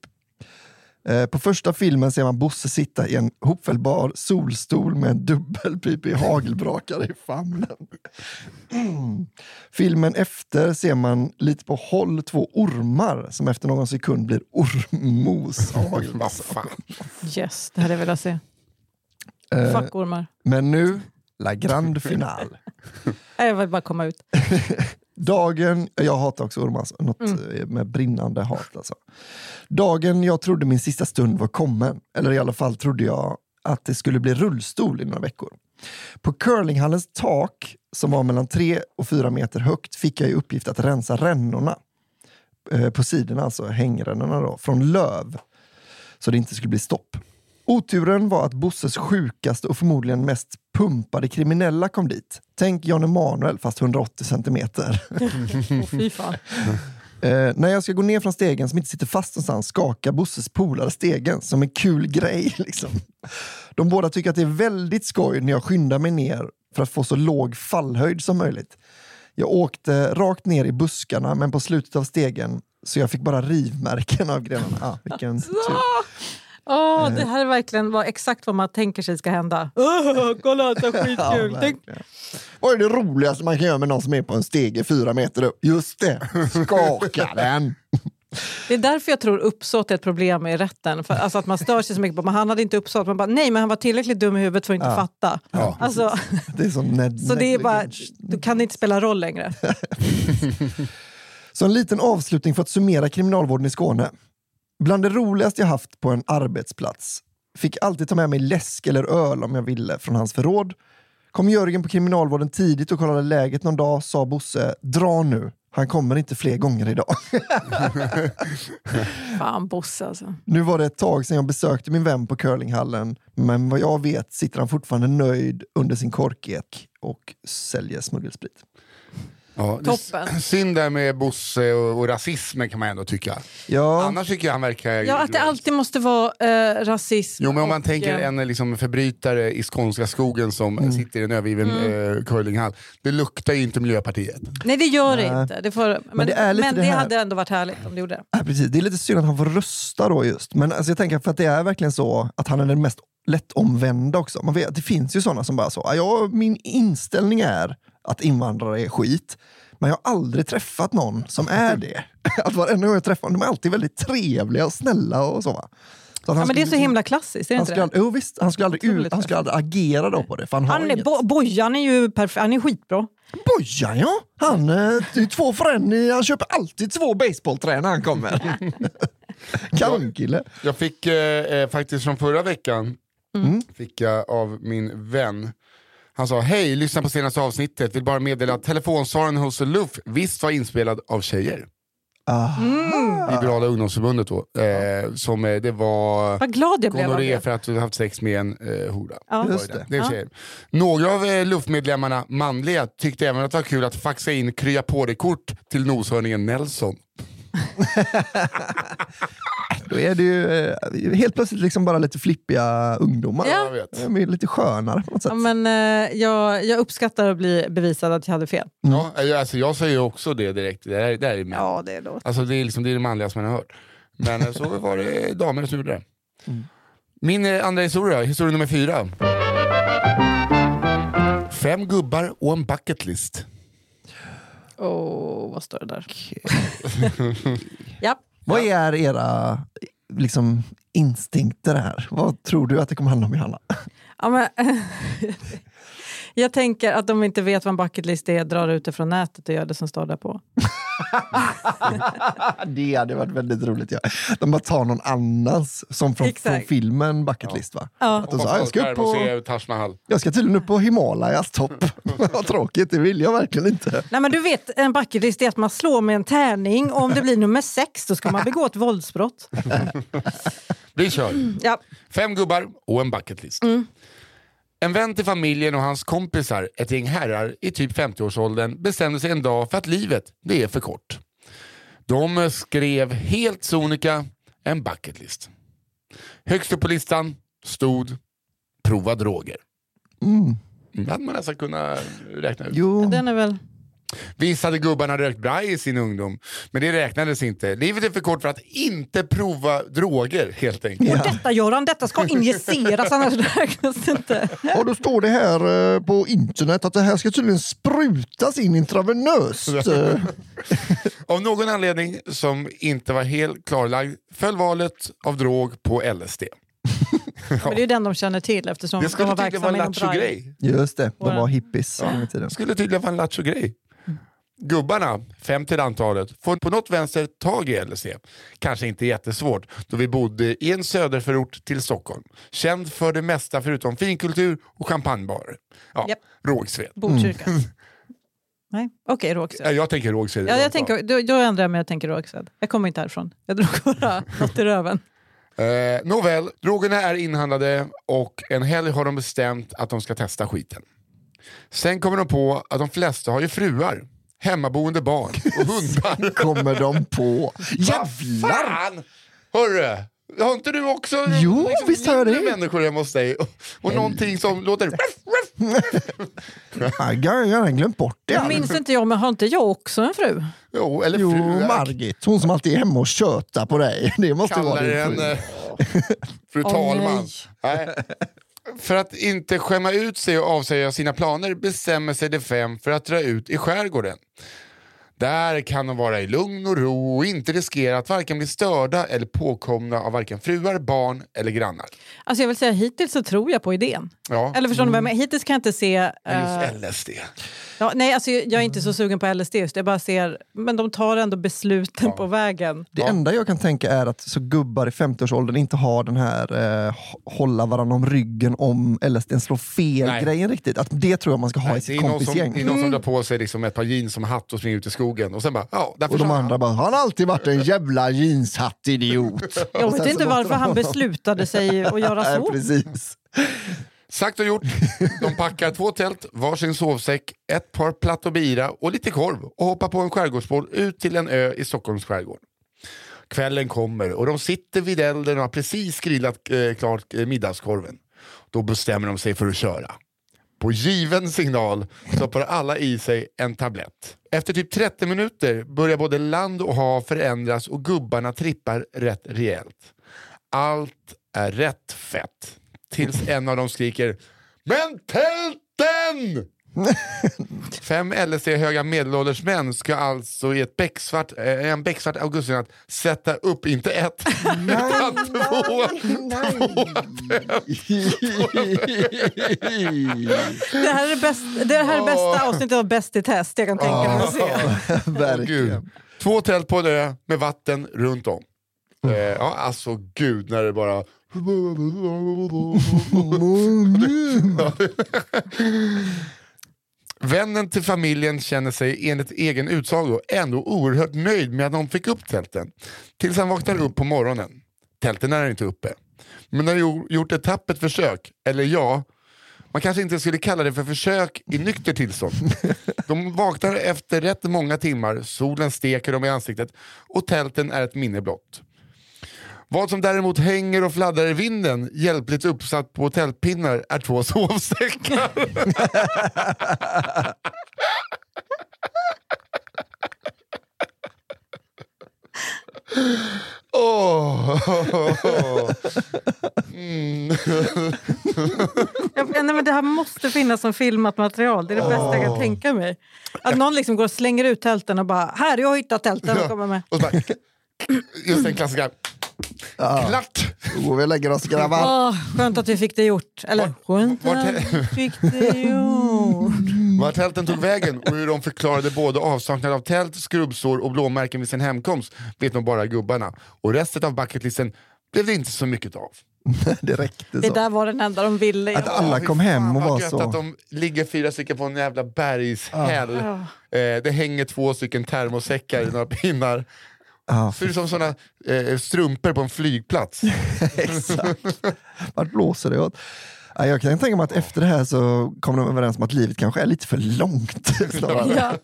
Eh, På första filmen ser man Bosse sitta i en hopfällbar solstol med en dubbelpipig hagelbrakare i famnen. Mm. Filmen efter ser man lite på håll två ormar som efter någon sekund blir av [laughs] fan. Yes, det hade jag velat se. Eh, Fackormar. Men nu, la grande finale. [laughs] Jag vill bara komma ut. [laughs] Dagen, jag hatar också ormar, alltså, något eh, med brinnande hat. Alltså. Dagen jag trodde min sista stund var kommen, eller i alla fall trodde jag att det skulle bli rullstol i några veckor. På curlinghallens tak, som var mellan tre och fyra meter högt, fick jag i uppgift att rensa rännorna. Eh, på sidorna, alltså hängrännorna då, från löv. Så det inte skulle bli stopp. Oturen var att Bosses sjukaste och förmodligen mest pumpade kriminella kom dit. Tänk Jan Emanuel fast 180 centimeter. Fan. [laughs] Eh, när jag ska gå ner från stegen som inte sitter fast någonstans skakar Bosses polare stegen som en kul grej. [laughs] Liksom. De båda tycker att det är väldigt skoj när jag skyndar mig ner för att få så låg fallhöjd som möjligt. Jag åkte rakt ner i buskarna men på slutet av stegen så jag fick bara rivmärken av grenarna. Ah, vilken [laughs] tur. Åh, det här är verkligen vad, exakt vad man tänker sig ska hända. Åh, kolla, det är [laughs] Ja, skitkul. Verkligen. Vad är det roligaste man kan göra med någon som är på en stege fyra meter upp? Just det, skaka [laughs] den! det är därför jag tror uppsåt är ett problem i rätten. För, alltså att man stör sig så mycket på men han hade inte uppsåt. Man bara, nej, men han var tillräckligt dum i huvudet för att inte Ja. fatta. Ja. Alltså, Det är som ned- [laughs] så det är bara, då kan det inte spela roll längre. Så en liten avslutning för att summera kriminalvården i Skåne. Bland det roligaste jag haft på en arbetsplats. Fick alltid ta med mig läsk eller öl om jag ville från hans förråd. Kom Jörgen på kriminalvården tidigt och kollade läget någon dag sa Bosse, dra nu. Han kommer inte fler gånger idag. [laughs] Fan Bosse alltså. Nu var det ett tag sedan jag besökte min vän på curlinghallen, men vad jag vet sitter han fortfarande nöjd under sin korkek och säljer smuggelsprit. Ja, det Toppen. [clears throat] Synd där med Bosse och, och rasismen kan man ändå tycka. Ja, Annars tycker jag han verkar... Ja, att det alltid måste vara eh, rasism. Jo men om man och, tänker eh, en liksom, förbrytare i skånska skogen som sitter i en övergiven Mm. eh, curlinghall. Det luktar ju inte Miljöpartiet. Nej det gör det Nej. inte. Det får, men det är lite men det det här- hade ändå varit härligt om det gjorde det. Ja, precis. Det är lite synd att han får rösta då just. Men alltså, jag tänker för att det är verkligen så att han är den mest lättomvända också. Man vet, det finns ju sådana som bara så, "Ja, ja, min inställning är att invandrare är skit. Men jag har aldrig träffat någon som är det. [laughs] Att varenda gång jag träffar dem, de är alltid väldigt trevliga och snälla och så. va. Så Ja, men det är så liksom- himla klassiskt, är det Han inte skulle, det? aldrig, jo, visst, han skulle aldrig, ut, han skulle aldrig agera då på det. För han har Han inget. Bo, Bojan är ju perfekt, han är skitbra. Bojan ja! Han, eh, är två för en, han köper alltid två baseballträn när han kommer. [laughs] Kanonkille. Jag fick eh, eh, faktiskt från förra veckan, Mm. fick jag av min vän. Han sa, hej, lyssna på senaste avsnittet. Vill bara meddela att telefonsvaren hos Luff visst var inspelad av tjejer. Aha. Liberala ungdomsförbundet då. Eh, som eh, det var Vad glad jag blev av gonorré det. för att du haft sex med en eh, hora. Ja. Just det. det. Det är tjejer. Några av eh, luftmedlemmarna, manliga, tyckte även att det var kul att faxa in krya på det kort till noshörningen Nelson. [laughs] Då är det ju eh, helt plötsligt liksom bara lite flippiga ungdomar. Ja. Jag vet. De är lite skönare på något sätt. Ja, men, eh, jag, jag uppskattar att bli bevisad att jag hade fel. Ja, eh, alltså, jag säger ju också det direkt. Det här, det här är män. Ja, det är då. Alltså det är, liksom, det är det manligaste man har hört. Men så var det damer som gjorde det. Min eh, andra historia, historia nummer fyra. Fem gubbar och en bucket Åh, vad står det där? [laughs] ja. Vad är era liksom, instinkter här? Vad tror du att det kommer handla om Johanna? Ja, men, [laughs] Jag tänker att de inte vet vad en bucketlist är, drar ut det från nätet och gör det som står där på. [laughs] det hade varit väldigt roligt. Ja. De bara tar någon annans, som från, från filmen Bucket List. Va? Ja. Att de sa, jag, ska upp och på, se Taj Mahal. jag ska tydligen upp på Himalayas topp. [laughs] Vad tråkigt, det vill jag verkligen inte. Nej, men du vet, en bucketlist är att man slår med en tärning och om det blir nummer sex då ska man begå ett våldsbrott. [laughs] Vi kör. Ja. Fem gubbar och en bucketlist. En vän till familjen och hans kompisar, ett gäng herrar i typ 50-årsåldern, bestämde sig en dag för att livet, det är för kort. De skrev helt sonika en bucketlist. Högst upp på listan stod prova droger. Mm. Det hade man nästan kunnat räkna ut. Jo, Den är väl... Visst hade gubbarna rökt braj i sin ungdom, men det räknades inte. Livet är för kort för att inte prova droger helt enkelt. Och detta Göran, detta ska injiceras [laughs] annars räknas det inte. och då står det här eh, på internet att det här ska tydligen sprutas in intravenöst. [laughs] Av någon anledning som inte var helt klarlagd föll valet av drog på LSD. Men det är ju den de känner till eftersom Det de skulle var tydligen vara en verksamma inom Braille. lattjo-grej. Just det, de var hippies en tiden. Det skulle tydligen vara en lattjo-grej. Gubbarna, fem till antalet, får på något vänster tag i LSD. Kanske inte jättesvårt då vi bodde i en söderförort till Stockholm. Känd för det mesta förutom finkultur och champagnebarer. Ja, Japp. Rågsved. Botkyrka. [laughs] Nej, okej Rågsved. Ja, jag tänker Rågsved. Ja, jag tänker, då, då ändrar jag mig och tänker Rågsved. Jag kommer inte härifrån. Jag drog bara [laughs] något i röven. Eh, nåväl, drogerna är inhandlade och en helg har de bestämt att de ska testa skiten. Sen kommer de på att de flesta har ju fruar, hemmaboende barn och hundar. Kommer de på. Jävlar! fan! Hörru, har inte du också Jo, visst har jag det. människor hemma hos dig? Och, och någonting som låter... Jag har redan glömt bort det. Det minns inte jag, men har inte jag också en fru? Jo, eller Jo. Margit, hon som alltid är hemma och tjötar på dig. [laughs] Det måste vara Kallar din en fru. eh, fru talman. nej. Nej. För att inte skämma ut sig och avsäga sina planer bestämmer sig de fem för att dra ut i skärgården. Där kan de vara i lugn och ro och inte riskera att varken bli störda eller påkomna av varken fruar, barn eller grannar. Alltså jag vill säga hittills så tror jag på idén. Ja, Eller förstår ni vad jag menar? Hittills kan jag inte se... eh, just LSD. Ja, nej, alltså jag är inte så sugen på LSD just. Jag bara ser... Men de tar ändå besluten på vägen. Det Ja. enda jag kan tänka är att så gubbar i 50-årsåldern inte har den här eh, hå- hålla varandra om ryggen om LSD slår fel Nej. grejen riktigt. Att det tror jag man ska ha i Nej, det sitt är någon som, kompisgäng. det är någon som drar på sig liksom ett par jeans som hatt och springer ut i skogen och sen bara, ja, Och de andra bara, han har alltid varit en jävla jeanshatt-idiot. Jag vet inte varför han beslutade sig att [laughs] göra Nej, så. precis. Sagt och gjort. De packar två tält, varsin sovsäck, ett par plattor bira och lite korv och hoppar på en skärgårdsbåt ut till en ö i Stockholms skärgård. Kvällen kommer och de sitter vid elden och har precis grillat eh, klart eh, middagskorven. Då bestämmer de sig för att köra. På given signal stoppar alla i sig en tablett. Efter typ 30 minuter börjar både land och hav förändras och gubbarna trippar rätt rejält. Allt är rätt fett. Tills en av dem skriker Men tälten! [laughs] Fem LSD-höga medelålders män ska alltså i ett becksvart, eh, en becksvart augustinatt sätta upp inte ett [laughs] utan två. Det här är det, bäst, det här är bästa avsnittet av Bäst i test jag kan tänka mig att se. [laughs] Verkligen. Två tält på ö med vatten runt om. Eh, ja, alltså gud när det bara... Vännen till familjen känner sig enligt egen utsago ändå oerhört nöjd med att de fick upp tälten. Tills han vaknar upp på morgonen. Tälten är inte uppe. Men har gjort ett tappert försök, eller ja, man kanske inte skulle kalla det för försök i nykter tillstånd. De vaknar efter rätt många timmar, solen steker dem i ansiktet och tälten är ett minne blott. Vad som däremot hänger och fladdrar i vinden, hjälpligt uppsatt på tältpinnar, är två [laughs] sovsäckar. Åh. [laughs] Mm. Jag, nej, men det här måste finnas som filmat material. Det är det bästa jag kan tänka mig. Att någon liksom går och slänger ut tälten och bara “här, jag har hittat tälten” och kommer med. Och så bara, just den klassiska. Ja. Klart! Oh, vi lägger oss grabbar. Åh, skönt att vi fick det gjort. Eller skönt vart- att vi fick det gjort. Vart tälten tog vägen och hur de förklarade både avsaknad av tält, skrubbsår och blåmärken vid sin hemkomst vet nog bara gubbarna. Och resten av bucketlisten blev det inte så mycket av. [laughs] Det räckte Det så. där var den enda de ville. Att alla kom hem och var så. att de ligger fyra stycken på en jävla bergshäll. Ja. Eh, det hänger två stycken termosäckar i några pinnar. Så är det som såna eh, strumpor på en flygplats. [laughs] exakt. Vart blåser det åt? Ja, jag kan tänka mig att efter det här så kom de överens om att livet kanske är lite för långt. [laughs]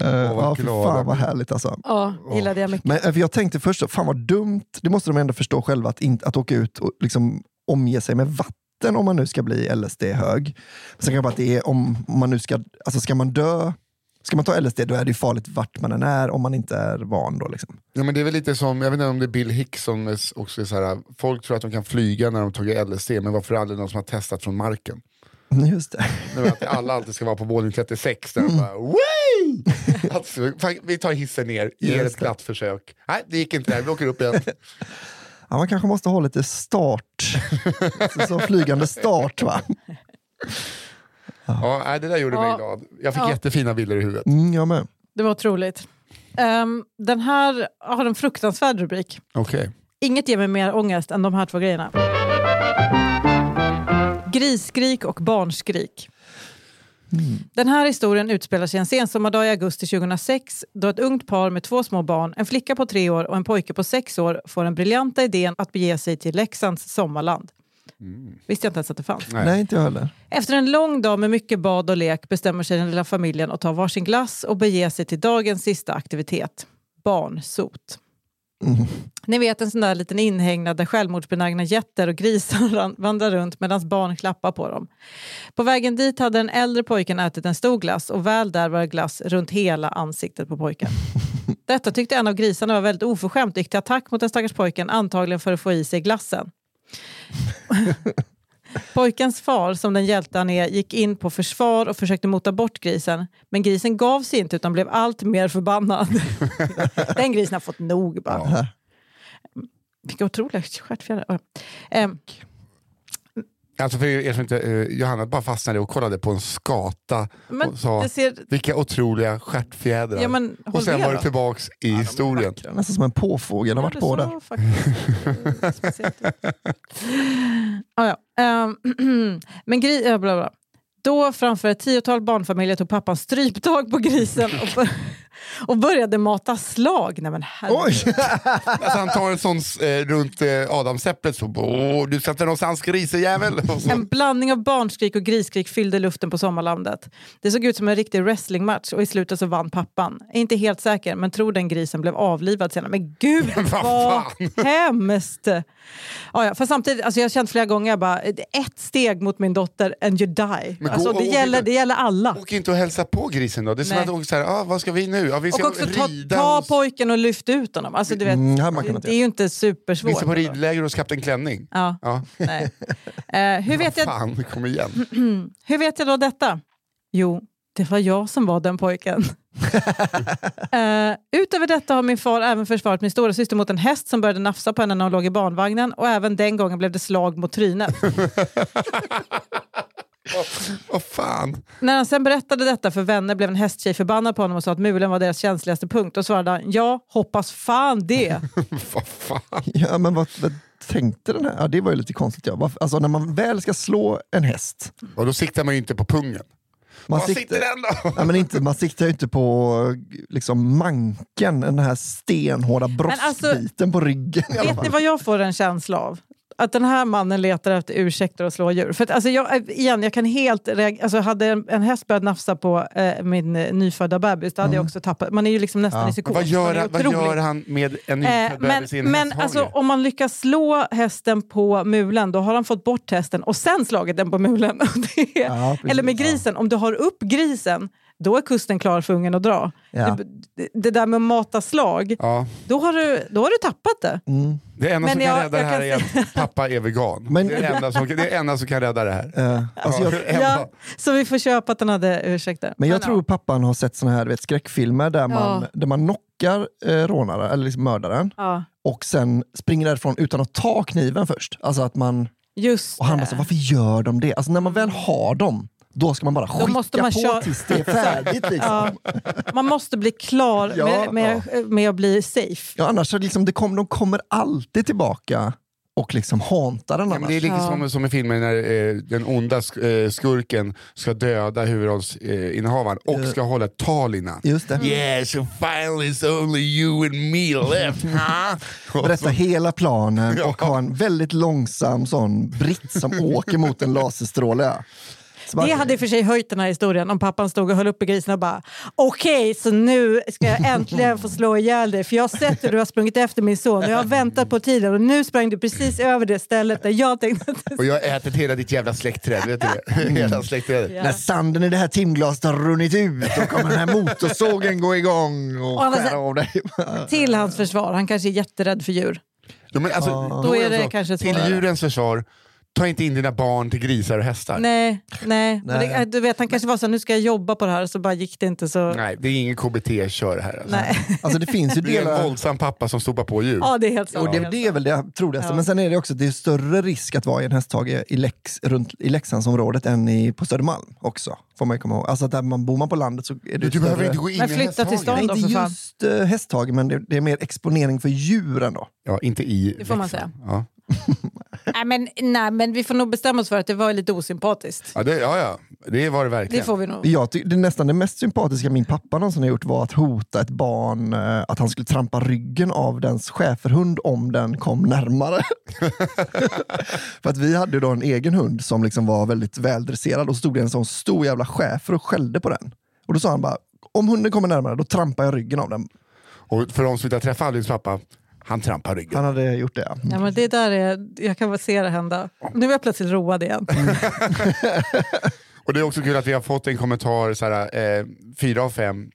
Ja, vad ja, för glada. fan vad härligt alltså. ja, gillade jag mycket. Men eh, för jag tänkte först, så, fan vad dumt, det måste de ändå förstå själva, att, inte, att åka ut och liksom omge sig med vatten om man nu ska bli LSD-hög. Sen kan jag bara att det är om man nu ska, alltså ska man dö, ska man ta LSD då är det farligt vart man än är om man inte är van då. Liksom. Ja, men det är väl lite som, jag vet inte om det är Bill Hicks som också är så här, folk tror att de kan flyga när de tagit LSD, men varför aldrig någon som har testat från marken? Just det. Nu att alla alltid ska vara på våning 36, där de bara! [laughs] Alltså, vi tar hissen ner, ger ett glatt försök. Nej, det gick inte där, vi åker upp igen. [laughs] Ja, man kanske måste ha lite start, så, så flygande start va? [laughs] Ja, nej, det där gjorde mig Ja. glad. Jag fick Ja. jättefina bilder i huvudet. Mm, jag med. Det var otroligt. Ehm, den här har en fruktansvärd rubrik. Okej. Inget ger mig mer ångest än de här två grejerna. Grisskrik och barnskrik. Den här historien utspelar sig en sensommardag i augusti 2006 då ett ungt par med två små barn, en flicka på tre år och en pojke på sex år får den briljanta idén att bege sig till Leksands sommarland. Visste jag inte ens att det fanns. Nej. Nej. inte jag heller. Efter en lång dag med mycket bad och lek bestämmer sig den lilla familjen att ta varsin glass och bege sig till dagens sista aktivitet, barnsot. Ni vet en sån där liten inhägnad där självmordsbenägna getter och grisar [laughs] vandrar runt medan barn klappar på dem. På vägen dit hade den äldre pojken ätit en stor glass och väl där var det glass runt hela ansiktet på pojken. [laughs] Detta tyckte en av grisarna var väldigt oförskämt och gick till attack mot den stackars pojken antagligen för att få i sig glassen. [laughs] Pojkens far, som den hjälte han är, gick in på försvar och försökte mota bort grisen. Men grisen gav sig inte utan blev allt mer förbannad. [laughs] Den grisen har fått nog bara. Ja. Vilka otroliga stjärtfjädrar. Ja. Alltså för er som inte, eh, Johanna bara fastnade och kollade på en skata men och sa det ser... vilka otroliga stjärtfjädrar. Ja, men, håll och sen var det då. tillbaks i historien. Nästan som en påfågel har Ja, varit på där. [laughs] ah, ja. Ehm, [clears throat] men gri... ja, bla, bla. Då framför ett tiotal barnfamiljer tog pappan stryptag på grisen och, [laughs] och började mata slag. Nej, men herregud. Oj! [laughs] Alltså han tar en sån eh, runt eh, adamsäpplet så Åh, du sätter någonstans grisejävel. Och så. En blandning av barnskrik och grisskrik fyllde luften på sommarlandet. Det såg ut som en riktig wrestlingmatch och i slutet så vann pappan. Jag är inte helt säker, men tror den grisen blev avlivad senare. Men gud [laughs] Vad vad fan? hemskt! Ja, ja, för samtidigt, alltså jag har känt flera gånger, jag bara, ett steg mot min dotter and you die. Men Alltså, gå- det, gäller, det gäller alla. Åk inte och hälsa på grisen då. Det är som Nej. att de säger, ah, vad ska vi nu? Ska Och också ta, ta hos, pojken och lyft ut honom. Alltså, du vet, Mm, det är ju inte supersvårt. vi ska på ridläger hos Kapten Klänning. Ja, Ja. nej. Eh, hur, [laughs] vet jag, Fan, kom igen. [clears throat] hur vet jag då detta? Jo, det var jag som var den pojken. [laughs] Eh, utöver detta har min far även försvarat min stora syster mot en häst som började nafsa på henne när hon låg i barnvagnen och även den gången blev det slag mot trynet. [laughs] Vad fan. när han sen berättade detta för vänner blev en hästtjej förbannad på honom och sa att mulen var deras känsligaste punkt och svarade han ja, hoppas fan det. [laughs] Vad fan. Ja, men vad, vad tänkte den här? Ja, det var ju lite konstigt. Ja. Alltså, när man väl ska slå en häst, Och då siktar man ju inte på pungen. man, Var sitter den då? [laughs] Ja, men inte, man siktar ju inte på liksom, manken, den här stenhårda alltså, bröstbiten på ryggen. Vet ni vad jag får en känsla av? Att den här mannen letar efter ursäkter att slå djur. För att, alltså, jag, igen, jag kan helt alltså, Hade en, en häst börjat nafsa på eh, min eh, nyfödda bebis, då hade jag också tappat. Man är ju liksom nästan Ja. i psykos. Vad gör, han, vad gör han med en Eh, nyfödd men bebis men hästhage? alltså, om man lyckas slå hästen på mulen, då har han fått bort hästen och sen slagit den på mulen. [laughs] Är, Ja, precis. eller med grisen, om du har upp grisen, då är kusten klar för ungen att dra. Ja. Det, det där med att mata slag, Ja. då har du, då har du tappat det. Mm. Det enda Men som jag- kan rädda det här kan är att pappa är vegan. [laughs] Men- det, är det, enda som, det är det enda som kan rädda det här. Eh, alltså Ja, jag. [laughs] Ja, så vi får köpa att den hade ursäkter. men jag Men tror ja. pappan har sett såna här vet, skräckfilmer där man, Ja. där man knockar eh, rånaren, eller liksom mördaren. Ja. och sen springer därifrån utan att ta kniven först. Alltså att man, Just och han bara, så, varför gör de det? Alltså när man väl har dem, då ska man bara skicka måste man på köra- tills det är färdigt. Liksom. Ja. Man måste bli klar Ja, med, med, med att bli safe. Ja, annars så liksom, det kom, de kommer alltid tillbaka och liksom hauntar den Ja, annars. men det är lite Ja. som, som i filmen när eh, den onda sk- eh, skurken ska döda huvudrollsinnehavaren och Ja. ska hålla ett tal innan. Just det. Yeah, so finally it's only you and me left, [laughs] huh? Berätta hela planen [laughs] och ha en väldigt långsam sån britt som [laughs] åker mot en laserstråle. Bara- Det hade i och för sig höjt den här historien om pappan stod och höll uppe grisen och bara okej, så nu ska jag äntligen få slå ihjäl dig för jag har sett hur du har sprungit efter min son och jag har väntat på tiden och nu sprang du precis över det stället där jag tänkte att Och jag har ätit hela ditt jävla släktträd, vet du det? Hela släktträdet. Ja. När sanden i det här timglaset har runnit ut, då kommer den här motorsågen gå igång och Och skära av dig. Till hans försvar, han kanske är jätterädd för djur. Ja, alltså, Då är det så, kanske Till svårare. djurens försvar, ta inte in dina barn till grisar och hästar. Nej, nej. Men Nej. det, du vet, han kanske var så här, nu ska jag jobba på det här så bara gick det inte så... Nej, det är ingen KBT-kör här. Alltså. Nej. [laughs] Alltså det finns ju Det är en våldsam pappa som stopar på djur. Ja, det är helt sant. Och det, det är väl det troligaste. Ja. Men sen är det också det är större risk att vara i en hästhage i, Lex, runt, i Leksandsområdet än i, på Södermalm också. Får man ju komma ihåg. Alltså att där man bor man på landet så är det Du större... behöver inte gå in Men i flytta till stan. Nej, då, inte för fan. just uh, hästhage, men det, det är mer exponering för djuren då. Ja, inte i Det får man Leksand. Ja. [laughs] Nej, men, nej, men vi får nog bestämma oss för att det var lite osympatiskt. Ja, det, ja, ja, det var det Det verkligen. får vi nog. Jag det nästan det mest sympatiska min pappa någonsin har gjort var att hota ett barn eh, att han skulle trampa ryggen av dens schäferhund om den kom närmare. [laughs] För att vi hade då en egen hund som liksom var väldigt väldresserad och så stod det en sån stor jävla schäfer och skällde på den. Och då sa han bara, om hunden kommer närmare då trampar jag ryggen av den. Och för de som inte har träffat Albins pappa, han trampar ryggen. Han hade gjort det. ja. Men det där är, jag kan bara se det hända. Nu är jag plötsligt road igen. [laughs] Och det är också kul att vi har fått en kommentar, så här, eh, fyra av fem,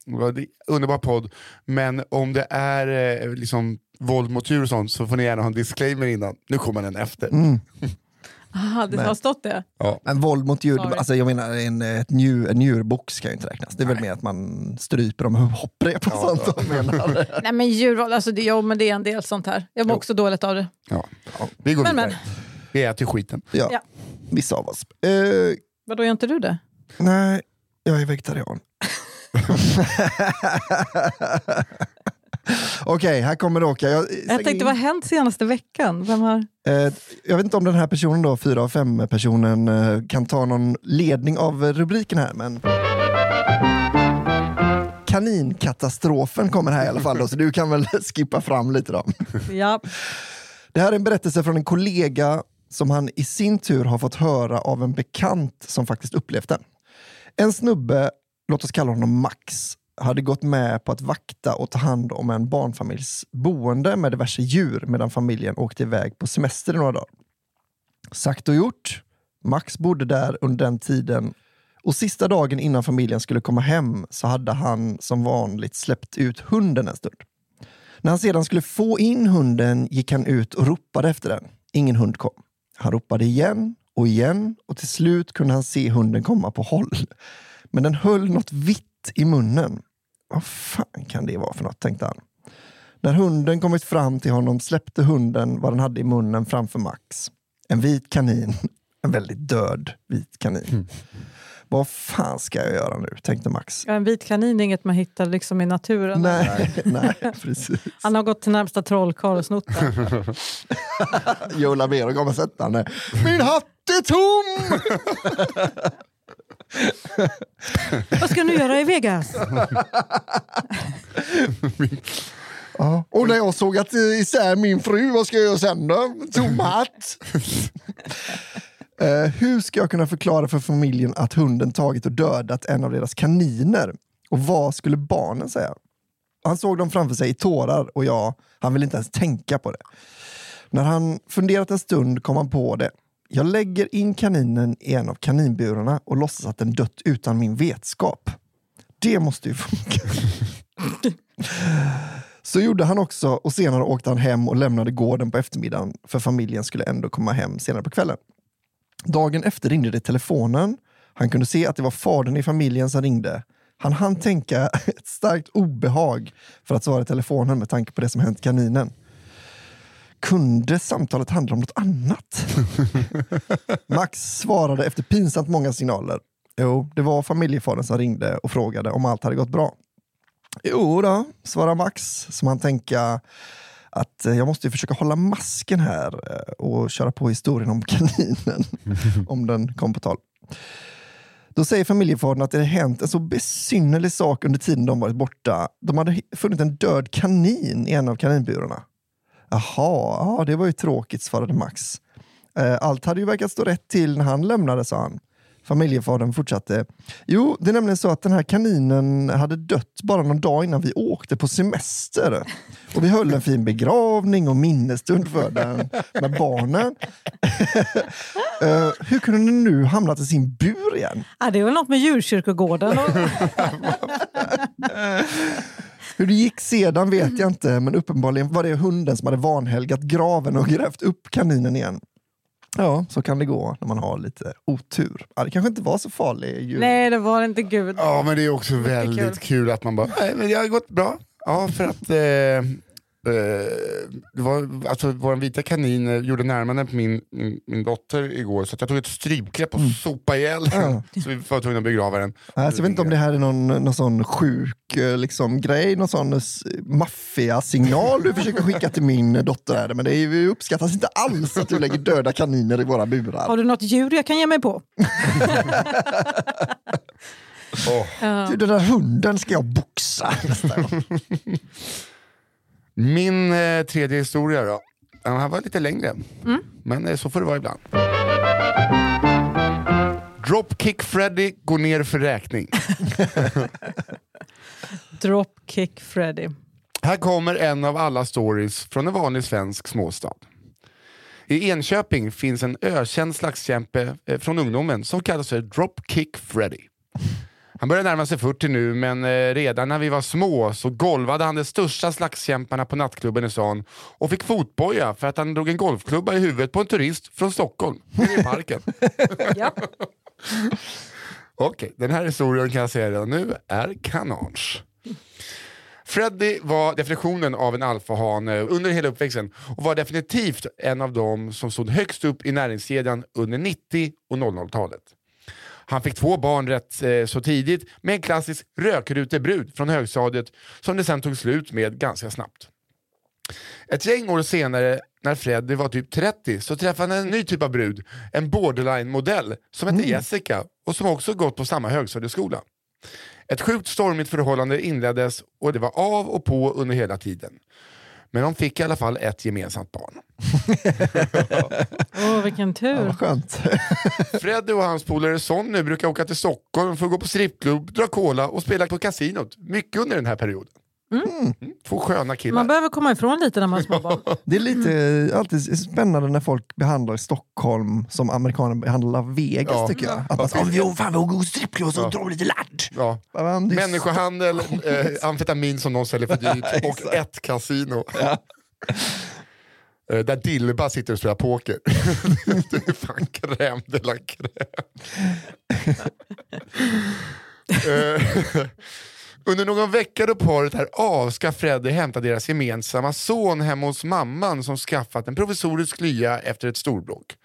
underbar podd, men om det är eh, liksom våld mot djur och sånt så får ni gärna ha en disclaimer innan. Nu kommer den efter. Mm. Aha, det Men- har stått det? Ja. Men våld mot djur, Sorry. alltså jag menar en, ett njur, en njurbox kan ju inte räknas. Det är väl mer att man stryper dem med hopprep och Ja, sånt. de menar. [laughs] Nej men djurvåld, alltså det, jo, men det är en del sånt här. Jag mår Jo. också dåligt av det. Ja. Vi går Men, vidare. men. Vi äter skiten. Ja, Ja. vissa av oss. Eh, Vadå, gör inte du det? nej, jag är vegetarian. [laughs] [laughs] Okej, här kommer Råka. Jag, Jag tänkte, vad har hänt senaste veckan? Vem har... eh, jag vet inte om den här personen, då, fyra av fem personen, eh, kan ta någon ledning av rubriken här. Men... Kaninkatastrofen kommer här i alla fall, då, så du kan väl [laughs] skippa fram lite då. Ja. Det här är en berättelse från en kollega som han i sin tur har fått höra av en bekant som faktiskt upplevt den. En snubbe, låt oss kalla honom Max, hade gått med på att vakta och ta hand om en barnfamiljs boende med diverse djur medan familjen åkte iväg på semester i några dagar. Sagt och gjort. Max bodde där under den tiden och sista dagen innan familjen skulle komma hem så hade han som vanligt släppt ut hunden en stund. När han sedan skulle få in hunden gick han ut och ropade efter den. Ingen hund kom. Han ropade igen och igen och till slut kunde han se hunden komma på håll. Men den höll något vitt i munnen. Vad fan kan det vara för något, tänkte han. När hunden kommit fram till honom släppte hunden vad den hade i munnen framför Max. En vit kanin. [laughs] En väldigt död vit kanin. Vad fan ska jag göra nu, tänkte Max. En vit kanin är inget man hittar liksom i naturen. Nej, nej, [laughs] precis. Han har gått till närmsta trollkarl och snott den. [laughs] Joe Labero kommer sättande. Min hatt är tom! [laughs] Vad ska du göra i Vegas? Ja. Och när jag såg att isär min fru, vad ska jag göra sen då? Tom hatt! uh, hur ska jag kunna förklara för familjen att hunden tagit och dödat en av deras kaniner? Och vad skulle barnen säga? Han såg dem framför sig i tårar och jag, han ville inte ens tänka på det. När han funderat en stund kom han på det. Jag lägger in kaninen i en av kaninburarna och låtsas att den dött utan min vetskap. Det måste ju funka. Så gjorde han också och senare åkte han hem och lämnade gården på eftermiddagen för familjen skulle ändå komma hem senare på kvällen. Dagen efter ringde det i telefonen. Han kunde se att det var fadern i familjen som ringde. Han hann tänka [laughs] ett starkt obehag för att svara i telefonen med tanke på det som hänt kaninen. Kunde samtalet handla om något annat? [laughs] Max svarade efter pinsamt många signaler. Jo, det var familjefadern som ringde och frågade om allt hade gått bra. Jo då, svarade Max, som han tänka att eh, jag måste ju försöka hålla masken här eh, och köra på historien om kaninen, [laughs] om den kom på tal. Då säger familjefadern att det hänt en så besynnerlig sak under tiden de varit borta. De hade funnit en död kanin i en av kaninburarna. Jaha, ja, det var ju tråkigt, svarade Max. Eh, Allt hade ju verkat stå rätt till när han lämnade, sa han. Familjefadern fortsatte. Jo, det är nämligen så att den här kaninen hade dött bara någon dag innan vi åkte på semester. Och vi höll en fin begravning och minnesstund för den med barnen. [laughs] Eh, hur kunde den nu hamnat i sin bur igen? Ja, det är väl något med djurkyrkogården. Och... [laughs] Hur det gick sedan vet jag inte, men uppenbarligen var det hunden som hade vanhelgat graven och grävt upp kaninen igen. Ja, så kan det gå när man har lite otur. Ja, det kanske inte var så farlig jul. Nej, det var inte gud. Ja, men det är också väldigt kul. att man bara, nej men det har gått bra. Ja, för att eh, det var, alltså, vår vita kanin eh, gjorde närmanden på min, min, min dotter igår så att jag tog ett strypgrepp och sopade ihjäl den. Så vi var tvungna att begrava den. Nej, så jag vet inte om det här är någon, någon sån sjuk eh, liksom, grej, någon sån maffiasignal du försöker skicka till min dotter. Här. Men det är, uppskattas inte alls att du lägger döda kaniner i våra burar. Har du något djur jag kan ge mig på? [laughs] Åh. Du, den där hunden ska jag boxa nästa gång. [laughs] Min eh, tredje historia då. Den här var lite längre, men eh, så får det vara ibland. Dropkick Freddy går ner för räkning. [laughs] Dropkick Freddy. Här kommer en av alla stories från en vanlig svensk småstad. I Enköping finns en ökänd slagskämpe eh, från ungdomen som kallas för Dropkick Freddy. Han börjar närma sig 40 nu, men eh, redan när vi var små så golvade han de största slagskämparna på nattklubben i stan och fick fotboja för att han drog en golfklubba i huvudet på en turist från Stockholm, i parken. [laughs] Ja. [laughs] Okej, den här historien kan jag säga redan nu är kanage. Freddy var definitionen av en alfahane under hela uppväxten och var definitivt en av dem som stod högst upp i näringskedjan under 90 och 00-talet. Han fick två barn rätt eh, så tidigt med en klassisk rökrutebrud från högstadiet som det sen tog slut med ganska snabbt. Ett gäng år senare, när Freddy var typ 30, så träffade han en ny typ av brud, en borderline-modell som hette Jessica och som också gått på samma högstadieskola. Ett sjukt stormigt förhållande inleddes och det var av och på under hela tiden. Men de fick i alla fall ett gemensamt barn. [laughs] Åh, vilken Ja, tur. vad skönt. [laughs] Freddy och hans polare Sonny brukar åka till Stockholm för att gå på strippklubb, dra cola och spela på kasinot. Mycket under den här perioden. Mm. Två sköna killar. Man behöver komma ifrån lite när man har små barn. [laughs] Det är lite alltid spännande när folk behandlar Stockholm som amerikaner behandlar Vegas Ja. tycker jag. Ja. Att man säger, "Åh, fan vi går strippklubb och så Ja. drar vi lite ladd. Ja. Ja, Människohandel, eh, amfetamin som någon säljer för [laughs] dyrt och ett kasino. [laughs] Eh, Där Dilba sitter och spelar poker. det är fan crème de la crème. Under någon vecka då paret är av ska Freddy hämta deras gemensamma son hemma hos mamman som skaffat en provisorisk lya efter ett storbråk.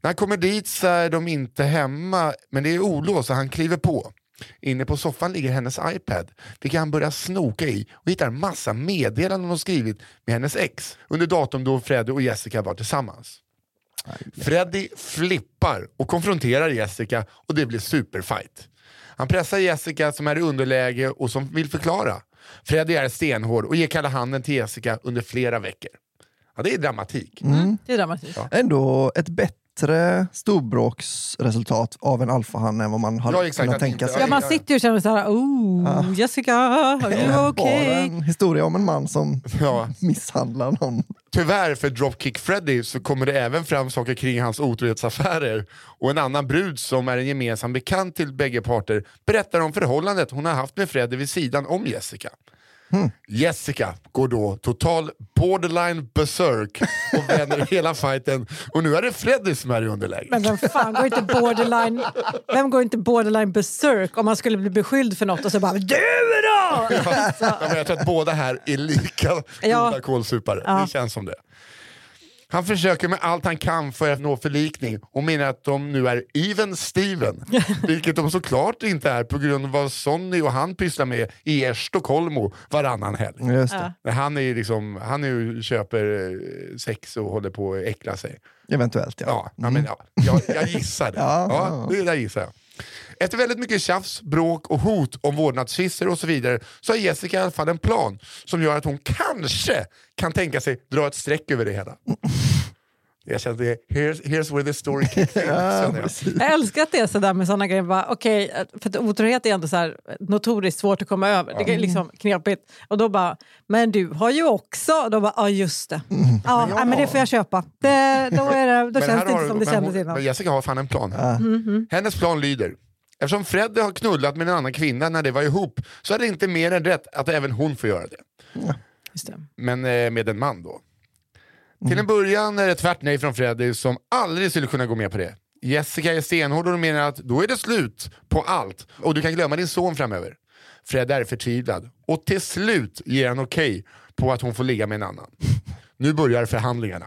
När han kommer dit så är de inte hemma, men det är olåst så han kliver på. Inne på soffan ligger hennes iPad, vilken han börjar snoka i och hittar massa meddelanden hon skrivit med hennes ex under datum då Freddy och Jessica var tillsammans. Freddy flippar och konfronterar Jessica och det blir superfight. Han pressar Jessica som är i underläge och som vill förklara. Freddy är stenhård och ger kalla handen till Jessica under flera veckor. Ja, det är dramatik. Det är dramatiskt. ändå ett bättre storbråksresultat av en alfahanne än vad man hade Ja, exakt, kunnat tänka sig. Ja, man sitter ju och känner så här, oh, Jessica, are you Bara okay? en historia om en man som Ja. misshandlar någon. Tyvärr för Dropkick Freddy så kommer det även fram saker kring hans otrohetsaffärer och en annan brud som är en gemensam bekant till bägge parter berättar om förhållandet hon har haft med Freddy vid sidan om Jessica. Jessica går då total borderline berserk och vänder hela fighten och nu är det Freddy som är i underläge. Men vem fan går inte borderline, vem går inte borderline berserk om man skulle bli beskylld för något och så bara du då! Ja, men jag tror att båda här är lika Ja. goda kålsupare. Ja. Det känns som det. Han försöker med allt han kan för att nå förlikning och menar att de nu är even Steven. [laughs] Vilket de såklart inte är på grund av vad Sonny och han pysslar med i Estocolmo varannan helg. Just det. Ja. Han är ju liksom, han är ju, köper eh, sex och håller på att äckla sig. Eventuellt ja. Ja, ja, men, ja jag, jag gissar det. Ja, [laughs] ja, ja. det där gissar jag. Efter väldigt mycket tjafs, bråk och hot om vårdnadstvister och så vidare så har Jessica i alla fall en plan som gör att hon kanske kan tänka sig dra ett streck över det hela. Jag att det here's, here's where the story kicks in. [laughs] känner jag. Jag älskar att det är sådär med sådana grejer. Bara, okej, för att otrohet är ändå så här notoriskt svårt att komma över. Det är liksom knepigt. Och då bara, men du har ju också... Och då bara, ja just det. Ja, nej, men det får jag köpa. Det, då är det, då Men känns här det inte har- som det men kändes innan. Men Jessica har fan en plan. Hennes plan lyder. Eftersom Fred har knullat med en annan kvinna när det var ihop så är det inte mer än rätt att även hon får göra det. Just det. Men eh, med en man då. Till en början är det tvärt nej från Freddy som aldrig skulle kunna gå med på det. Jessica är stenhård och menar att då är det slut på allt och du kan glömma din son framöver. Fred är förtvivlad och till slut ger han okej på att hon får ligga med en annan. Nu börjar förhandlingarna.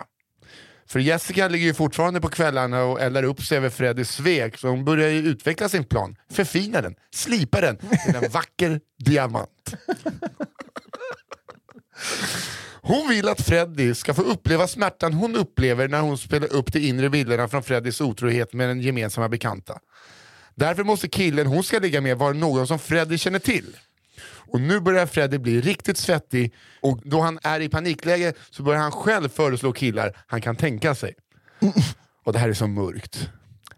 För Jessica ligger ju fortfarande på kvällarna och eldar upp sig över Freddys svek så hon börjar ju utveckla sin plan, förfina den, slipa den till en vacker diamant. Hon vill att Freddy ska få uppleva smärtan hon upplever när hon spelar upp de inre bilderna från Freddys otrohet med den gemensamma bekanta. Därför måste killen hon ska ligga med vara någon som Freddy känner till. Och nu börjar Freddy bli riktigt svettig och då han är i panikläge så börjar han själv föreslå killar han kan tänka sig. [laughs] Och det här är så mörkt.